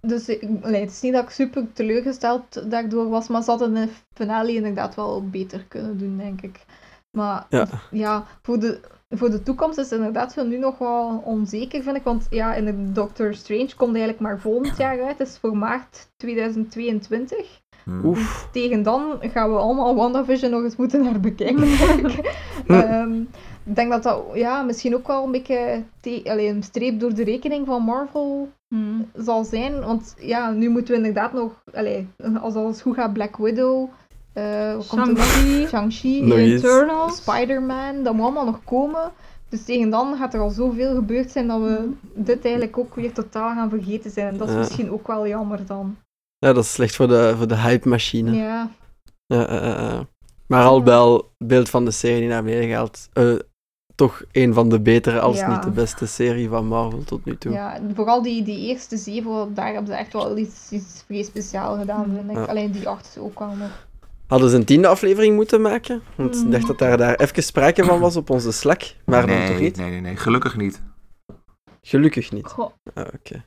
Dus allee, het is niet dat ik super teleurgesteld daardoor was, maar ze hadden de finale inderdaad wel beter kunnen doen, denk ik. Maar Ja. ja, voor, de, voor de toekomst is het inderdaad zo nu nog wel onzeker, vind ik. Want ja, in de Doctor Strange komt eigenlijk maar volgend jaar uit. Het is voor maart 2022. Hmm. Oef. Tegen dan gaan we allemaal WandaVision nog eens moeten denk ik. Ehm, ik denk dat dat ja, misschien ook wel een beetje te- allee, een streep door de rekening van Marvel Hmm. zal zijn. Want ja, nu moeten we inderdaad nog, allee, als alles goed gaat, Black Widow, eh? Shang-Chi, Shang-Chi. Eternals. Spider-Man, dat moet allemaal nog komen. Dus tegen dan gaat er al zoveel gebeurd zijn dat we dit eigenlijk ook weer totaal gaan vergeten zijn. En dat is Ja. misschien ook wel jammer dan. Ja, dat is slecht voor de, voor de hype-machine. Ja, Ja, eh, eh, eh. Maar al al, beeld van de serie die naar beneden eh, toch een van de betere, als Ja. niet de beste serie van Marvel tot nu toe. ja, vooral die, die eerste zeven, daar hebben ze echt wel iets, iets vrij speciaal gedaan, vind ik. Ja. Alleen die achtste ook wel nog. Hadden ze een tiende aflevering moeten maken? Want ik dacht dat daar, daar even sprake van was op onze Slack. Maar dan nee, toch niet? Nee, nee, nee. Gelukkig niet. Gelukkig niet. Goh, Ah, Oké.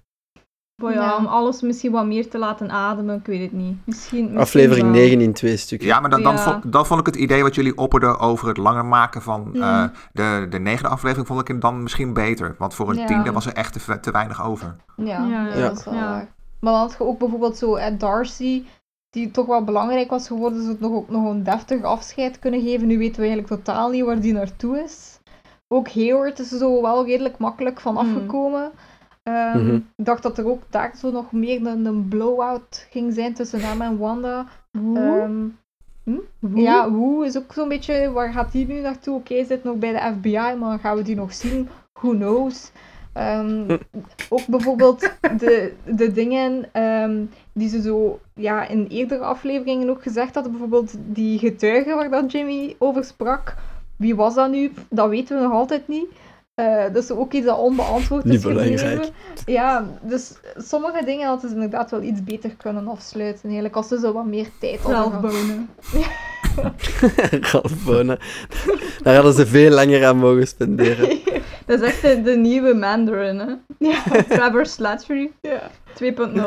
boy, ja, Ja. om alles misschien wat meer te laten ademen, ik weet het niet. Misschien, misschien Aflevering wel. 9 in twee stukken. Ja, maar dan, dan, Ja. vond, dan vond ik het idee wat jullie opperden over het langer maken van Mm. eh, de, de negende aflevering, vond ik het dan misschien beter. Want voor een Ja. tiende was er echt te, te weinig over. Ja, Ja, ja, ja. dat is wel Ja. waar. Maar dan had je ook bijvoorbeeld zo Ed Darcy, die toch wel belangrijk was geworden, zodat nog, ook nog een deftig afscheid kunnen geven. Nu weten we eigenlijk totaal niet waar die naartoe is. Ook Hayward is er zo wel redelijk makkelijk van Mm. afgekomen. Ehm, Mhm. Ik dacht dat er ook daar zo nog meer een, een blowout ging zijn tussen hem en Wanda. Woe? Ehm, Woe? ja, Wu is ook zo'n beetje, waar gaat die nu naartoe? Oké, hij zit nog bij de FBI, maar gaan we die nog zien? Who knows? Ehm, ook bijvoorbeeld de, de dingen ehm, die ze zo ja, in eerdere afleveringen ook gezegd hadden. Bijvoorbeeld die getuige waar dat Jimmy over sprak. Wie was dat nu? Dat weten we nog altijd niet. Eh, dat is ook iets dat onbeantwoord Niet is gebleven. belangrijk. Ja, dus sommige dingen hadden ze inderdaad wel iets beter kunnen afsluiten. Eigenlijk als ze zo wat meer tijd hadden Ralph Bonen. Daar hadden ze veel langer aan mogen spenderen. Dat is echt de, de nieuwe Mandarin, hè? Ja. Trevor Slattery Ja. 2.0.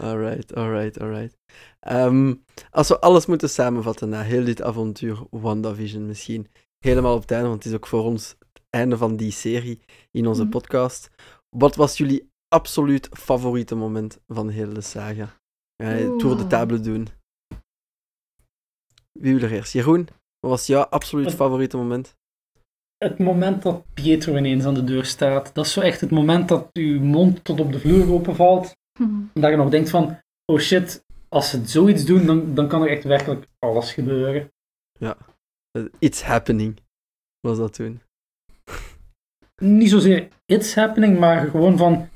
Alright, alright, alright. Ehm, als we alles moeten samenvatten na heel dit avontuur WandaVision misschien, helemaal op het einde, want het is ook voor ons het einde van die serie in onze Mhm. podcast. Wat was jullie absoluut favoriete moment van heel de saga? Ga je Oeh. Tour de table doen? Wie wil er eerst? Jeroen, wat was jouw absoluut Het- favoriete moment? Het moment dat Pietro ineens aan de deur staat, dat is zo echt het moment dat uw mond tot op de vloer openvalt. En dat je nog denkt van, oh shit, als ze zoiets doen, dan, dan kan er echt werkelijk alles gebeuren. Eh, It's happening, was dat toen. Niet zozeer it's happening, maar gewoon van,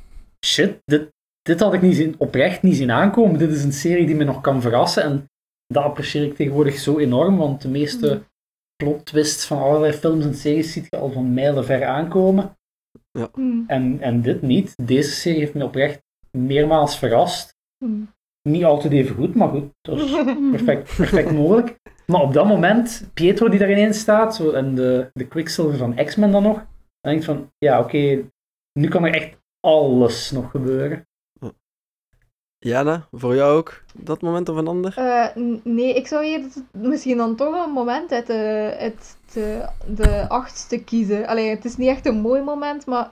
shit, dit, dit had ik niet zien, oprecht niet zien aankomen. Dit is een serie die me nog kan verrassen en dat apprecieer ik tegenwoordig zo enorm, want de meeste plot twists van allerlei films en series ziet je al van mijlen ver aankomen. Hmm. En, en dit niet. Deze serie heeft me oprecht meermaals verrast. Hmm. Niet altijd even goed, maar goed, dat is perfect, perfect mogelijk. Maar op dat moment, Pietro die daar ineens staat, zo, en de, de Quicksilver van X-Men dan nog, dan denk ik van, ja oké, nu kan er echt alles nog gebeuren. Jana, voor jou ook dat moment of een ander? Uh, nee, ik zou hier misschien dan toch een moment uit de, de, achtste kiezen. Allee, het is niet echt een mooi moment, maar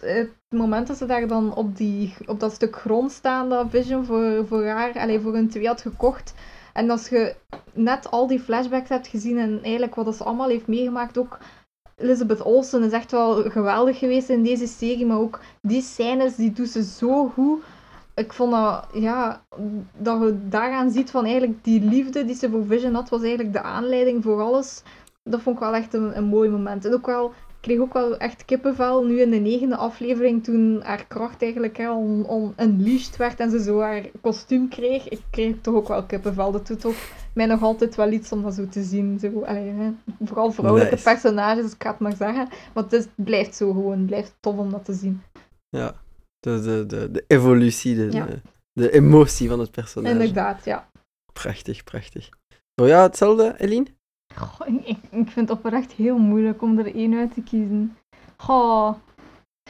het moment dat ze daar dan op, die, op dat stuk grond staan, dat Vision voor, voor haar, allee, voor een twee had gekocht. En als je net al die flashbacks hebt gezien en eigenlijk wat ze allemaal heeft meegemaakt, ook Elizabeth Olsen is echt wel geweldig geweest in deze serie, maar ook die scènes, die doet ze zo goed. Ik vond dat, ja, dat je daaraan ziet van eigenlijk die liefde die ze voor Vision had, was eigenlijk de aanleiding voor alles. Dat vond ik wel echt een, een mooi moment. En ook wel kreeg ook wel echt kippenvel nu in de negende aflevering toen haar kracht eigenlijk hè, on, on unleashed werd en ze zo haar kostuum kreeg. Ik kreeg toch ook wel kippenvel. Dat doet toch mij nog altijd wel iets om dat zo te zien. Zo, allee, hè. Vooral vrouwelijke personages, ik ga het maar zeggen. Maar het blijft zo gewoon, het blijft tof om dat te zien. Ja, de, de, de, de evolutie, de, de, de, emotie van het personage. Inderdaad, ja. Prachtig, prachtig. Oh ja, hetzelfde, Eline? Goh, ik, ik vind het oprecht heel moeilijk om er één uit te kiezen. Goh,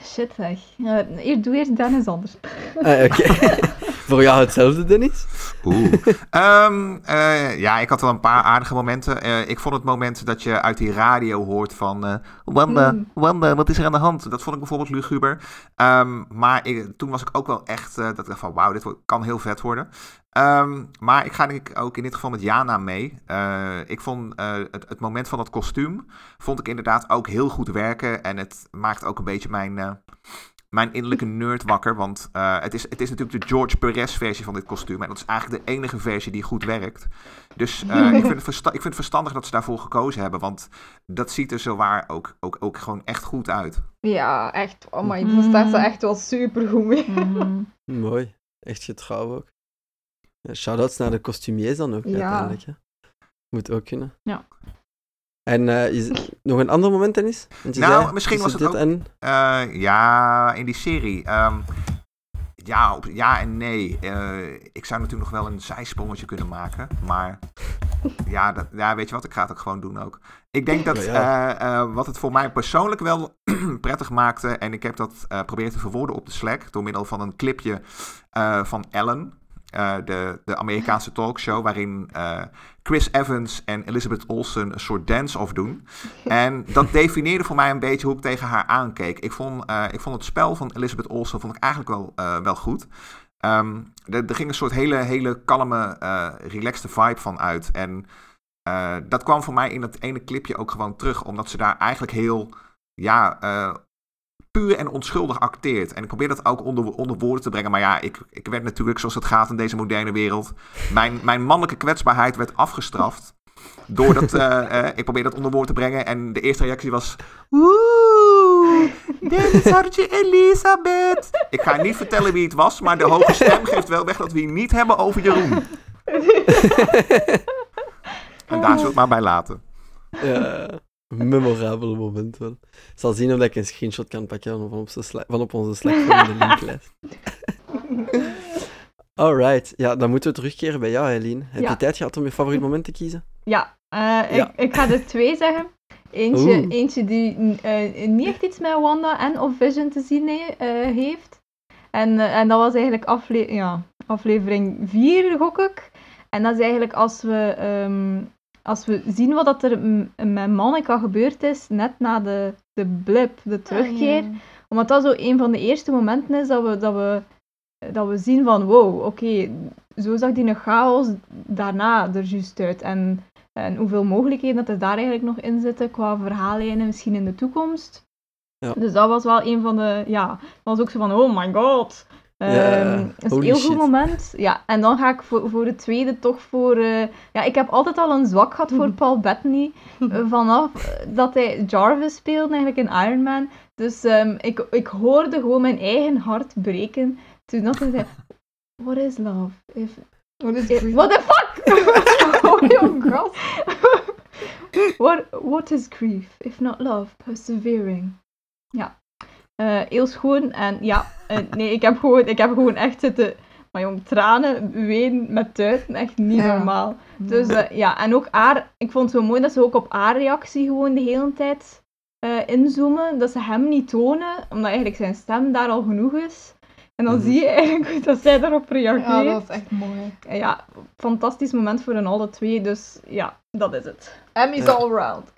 shit zeg. Uh, doe eerst Dennis anders. Ah, Oké. Voor jou hetzelfde, Dennis? Oeh. um, uh, ja, ik had wel een paar aardige momenten. Uh, ik vond het moment dat je uit die radio hoort van... Uh, Wanda, mm. Wanda, wat is er aan de hand? Dat vond ik bijvoorbeeld luguber. Um, maar ik, toen was ik ook wel echt... dat ik dacht van, wauw, dit kan heel vet worden. Um, maar ik ga denk ik ook in dit geval met Jana mee. Uh, ik vond uh, het, het, moment van dat kostuum vond ik inderdaad ook heel goed werken. En het maakt ook een beetje mijn, uh, mijn innerlijke nerd wakker. Want het, is, het is natuurlijk de George Perez versie van dit kostuum. En dat is eigenlijk de enige versie die goed werkt. Dus ik, vind het ik vind het verstandig dat ze daarvoor gekozen hebben. Want dat ziet er zowaar ook, ook, ook gewoon echt goed uit. Ja, echt. Oh my, mm. daar staat ze echt wel super goed mee. Mm. Mooi. Echt getrouw ook. Ja, Shoutouts naar de kostumiers dan ook, ja. uiteindelijk. Hè. Moet ook kunnen. Ja. En uh, is nog een ander moment, Dennis? Want nou, zei, misschien was het ook... En... Uh, ja, in die serie. Um, ja, op, ja en nee. Uh, ik zou natuurlijk nog wel een zijsprongetje kunnen maken. Maar ja, dat, ja, weet je wat? Ik ga het ook gewoon doen ook. Ik denk dat ja. wat het voor mij persoonlijk wel prettig maakte... en ik heb dat proberen te verwoorden op de Slack... door middel van een clipje van Ellen... Uh, de, de Amerikaanse talkshow, waarin uh, Chris Evans en Elizabeth Olsen een soort dance-off doen. En dat definieerde voor mij een beetje hoe ik tegen haar aankeek. Ik vond, uh, ik vond het spel van Elizabeth Olsen vond ik eigenlijk wel, wel goed. Um, er, er, ging een soort hele, hele kalme, relaxte vibe van uit. En dat kwam voor mij in dat ene clipje ook gewoon terug, omdat ze daar eigenlijk heel ja, puur en onschuldig acteert. En ik probeer dat ook onder, onder woorden te brengen. Maar ja, ik, ik werd natuurlijk, zoals het gaat in deze moderne wereld... Mijn, mijn mannelijke kwetsbaarheid werd afgestraft. Doordat uh, uh, ik probeer dat onder woorden te brengen. En de eerste reactie was... Oeh, Dennis hartje Elisabeth. Ik ga niet vertellen wie het was, maar de hoge stem geeft wel weg dat we hier niet hebben over Jeroen. en daar zullen we het maar bij laten. Ja memorabele moment wel. Ik zal zien of ik een screenshot kan pakken van op, van op onze Slack van de linklijst. Alright, ja, dan moeten we terugkeren bij jou, Helene. Heb je tijd gehad om je favoriet moment te kiezen? Ja, uh, ja. Ik, ik, ga er twee zeggen. Eentje, eentje die uh, niet echt iets met Wanda en of Vision te zien uh, heeft. En, en dat was eigenlijk afle ja, aflevering 4, gok ik. En dat is eigenlijk als we um, als we zien wat dat er met Monica gebeurd is, net na de, de blip, de ah, terugkeer, omdat dat zo een van de eerste momenten is dat we, dat we, dat we zien van wow, oké, zo zag die chaos daarna er juist uit. En, en hoeveel mogelijkheden dat er daar eigenlijk nog in zitten qua verhaallijnen misschien in de toekomst. Ja. Dus dat was wel een van de, ja, dat was ook zo van, oh my god, ja, um, dat is een heel goed moment. Ja, en dan ga ik voor, voor het tweede toch voor... Uh, ja, ik heb altijd al een zwak gehad voor Paul Bettany. Uh, vanaf dat hij Jarvis speelde eigenlijk in Iron Man. Dus um, ik, ik hoorde gewoon mijn eigen hart breken toen dat hij zei... What is love? If, what, is if, what the fuck? oh, god. what, what is grief? If not love, persevering. Ja, uh, heel schoon. En ja, uh, nee, ik heb, gewoon, ik heb gewoon echt zitten... Maar jong, tranen, ween met tuiten, echt niet ja. normaal. Dus uh, ja, en ook haar... Ik vond het zo mooi dat ze ook op haar reactie gewoon de hele tijd inzoomen. Dat ze hem niet tonen, omdat eigenlijk zijn stem daar al genoeg is. En dan Mhm. zie je eigenlijk dat zij daarop reageert. Ja, dat is echt mooi. En ja, fantastisch moment voor hen alle twee. Dus ja, dat is het. Emmy's Ja. all round.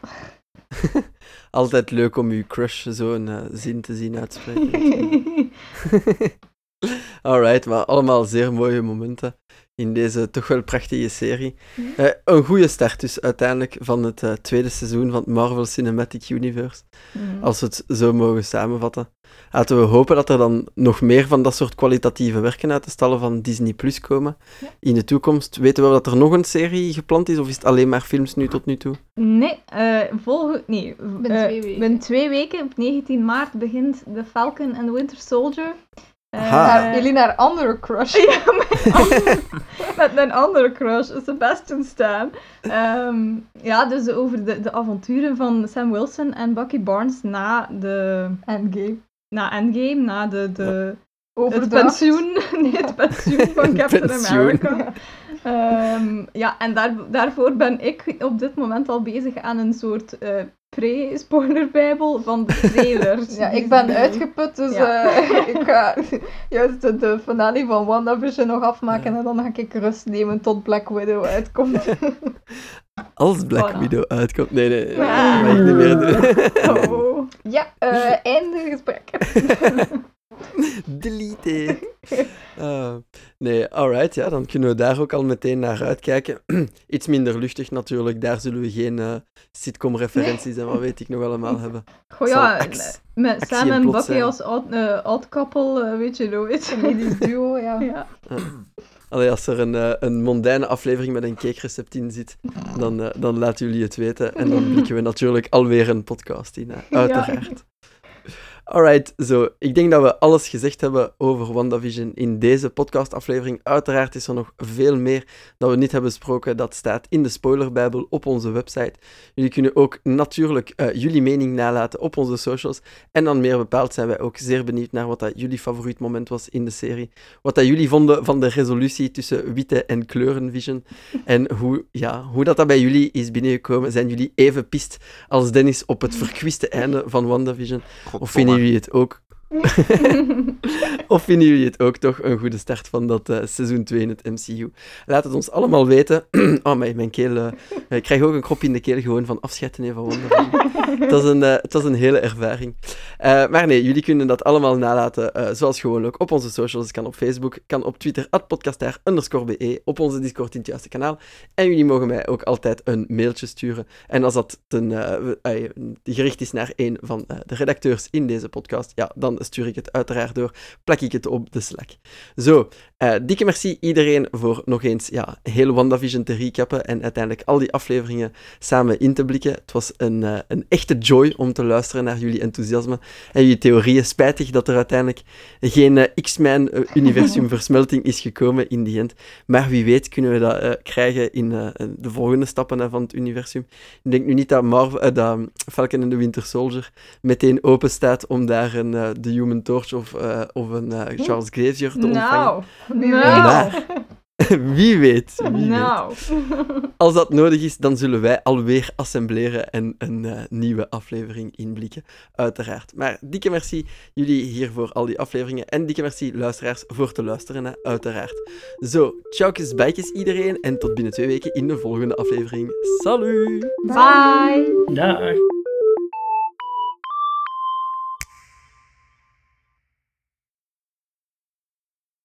Altijd leuk om uw crush zo'n eh, zin te zien uitspreken. Alright, maar allemaal zeer mooie momenten in deze toch wel prachtige serie. Eh, een goede start dus uiteindelijk van het eh, tweede seizoen van het Marvel Cinematic Universe. Mhm. Als we het zo mogen samenvatten. Laten we hopen dat er dan nog meer van dat soort kwalitatieve werken uit de stallen van Disney Plus komen Ja. in de toekomst. Weten we dat er nog een serie gepland is, of is het alleen maar films nu tot nu toe? Nee, eh volgende... Nee, Binnen twee weken. binnen twee weken, op 19 maart, begint The Falcon and the Winter Soldier. Eh. Naar- jullie naar andere crush. Ja, mijn andere- met mijn andere crush, Sebastian Stan. Ehm, ja, dus over de, de avonturen van Sam Wilson en Bucky Barnes na de... Endgame. Na Endgame, na de... de het Overdracht. pensioen, nee, het pensioen van Captain Pensioen. America. Ehm, ja, en daar, daarvoor ben ik op dit moment al bezig aan een soort eh pre-spoilerbijbel van de trailers. Ja, ik ben uitgeput, dus Ja. eh, ik ga juist de, de finale van WandaVision nog afmaken Ja. en dan ga ik rust nemen tot Black Widow uitkomt. Als Black Voilà. Widow uitkomt. Nee, nee, dat Ah. mag ik niet meer doen. Oh. ja, eh einde gesprek. Delete. Ah, nee, alright, ja, dan kunnen we daar ook al meteen naar uitkijken. Iets minder luchtig natuurlijk, daar zullen we geen eh, sitcom-referenties en wat weet ik nog allemaal hebben. Goh ja, actie- met actie Sam en Bucky als oud, eh, oud couple, eh, weet je nooit. Medisch duo, ja. ja. Allee, als er een, een mondaine aflevering met een cakerecept in zit, dan, dan laten jullie het weten. En dan blikken we natuurlijk alweer een podcast in, uiteraard. Alright, zo. Ik denk dat we alles gezegd hebben over WandaVision in deze podcastaflevering. Uiteraard is er nog veel meer dat we niet hebben besproken. Dat staat in de spoilerbijbel op onze website. Jullie kunnen ook natuurlijk eh, jullie mening nalaten op onze socials. En dan meer bepaald zijn wij ook zeer benieuwd naar wat dat jullie favoriet moment was in de serie. Wat dat jullie vonden van de resolutie tussen witte en kleurenvision. En hoe, ja, hoe dat, dat bij jullie is binnengekomen. Zijn jullie even pist als Dennis op het verkwiste einde van WandaVision? Of vinden jullie het ook? of vinden jullie het ook toch een goede start van dat eh, seizoen 2 in het MCU? Laat het ons allemaal weten. oh, mijn, mijn keel... eh, ik krijg ook een krop in de keel gewoon van afscheid te nemen van WandaVision. het, was een, eh, het was een hele ervaring. Eh, maar nee, jullie kunnen dat allemaal nalaten, eh, zoals gewoonlijk, op onze socials. Kan op Facebook, kan op Twitter, podcastair be, op onze Discord in het juiste kanaal. En jullie mogen mij ook altijd een mailtje sturen. En als dat ten, eh, eh, gericht is naar een van eh, de redacteurs in deze podcast, ja, dan stuur ik het uiteraard door, plak ik het op de Slack. Zo, eh, dikke merci iedereen voor nog eens ja, heel WandaVision te recappen en uiteindelijk al die afleveringen samen in te blikken. Het was een, eh, een echte joy om te luisteren naar jullie enthousiasme en jullie theorieën. Spijtig dat er uiteindelijk geen eh, X-Men-universum versmelting is gekomen in die end. Maar wie weet kunnen we dat krijgen in de volgende stappen van het universum. Ik denk nu niet dat, Marvel, dat Falcon and the Winter Soldier meteen open staat om daar een The Human Torch of, eh, of een eh, Charles Xavier te ontvangen. nou, Wie nou, Maar, wie weet, wie weet. nou. Als dat nodig is, dan zullen wij alweer assembleren en een eh, nieuwe aflevering inblikken, uiteraard. Maar dikke merci jullie hier voor al die afleveringen en dikke merci luisteraars voor te luisteren, hè, uiteraard. Zo, tjaukjes, bijtjes iedereen en tot binnen twee weken in de volgende aflevering. Salut! Bye. Dag.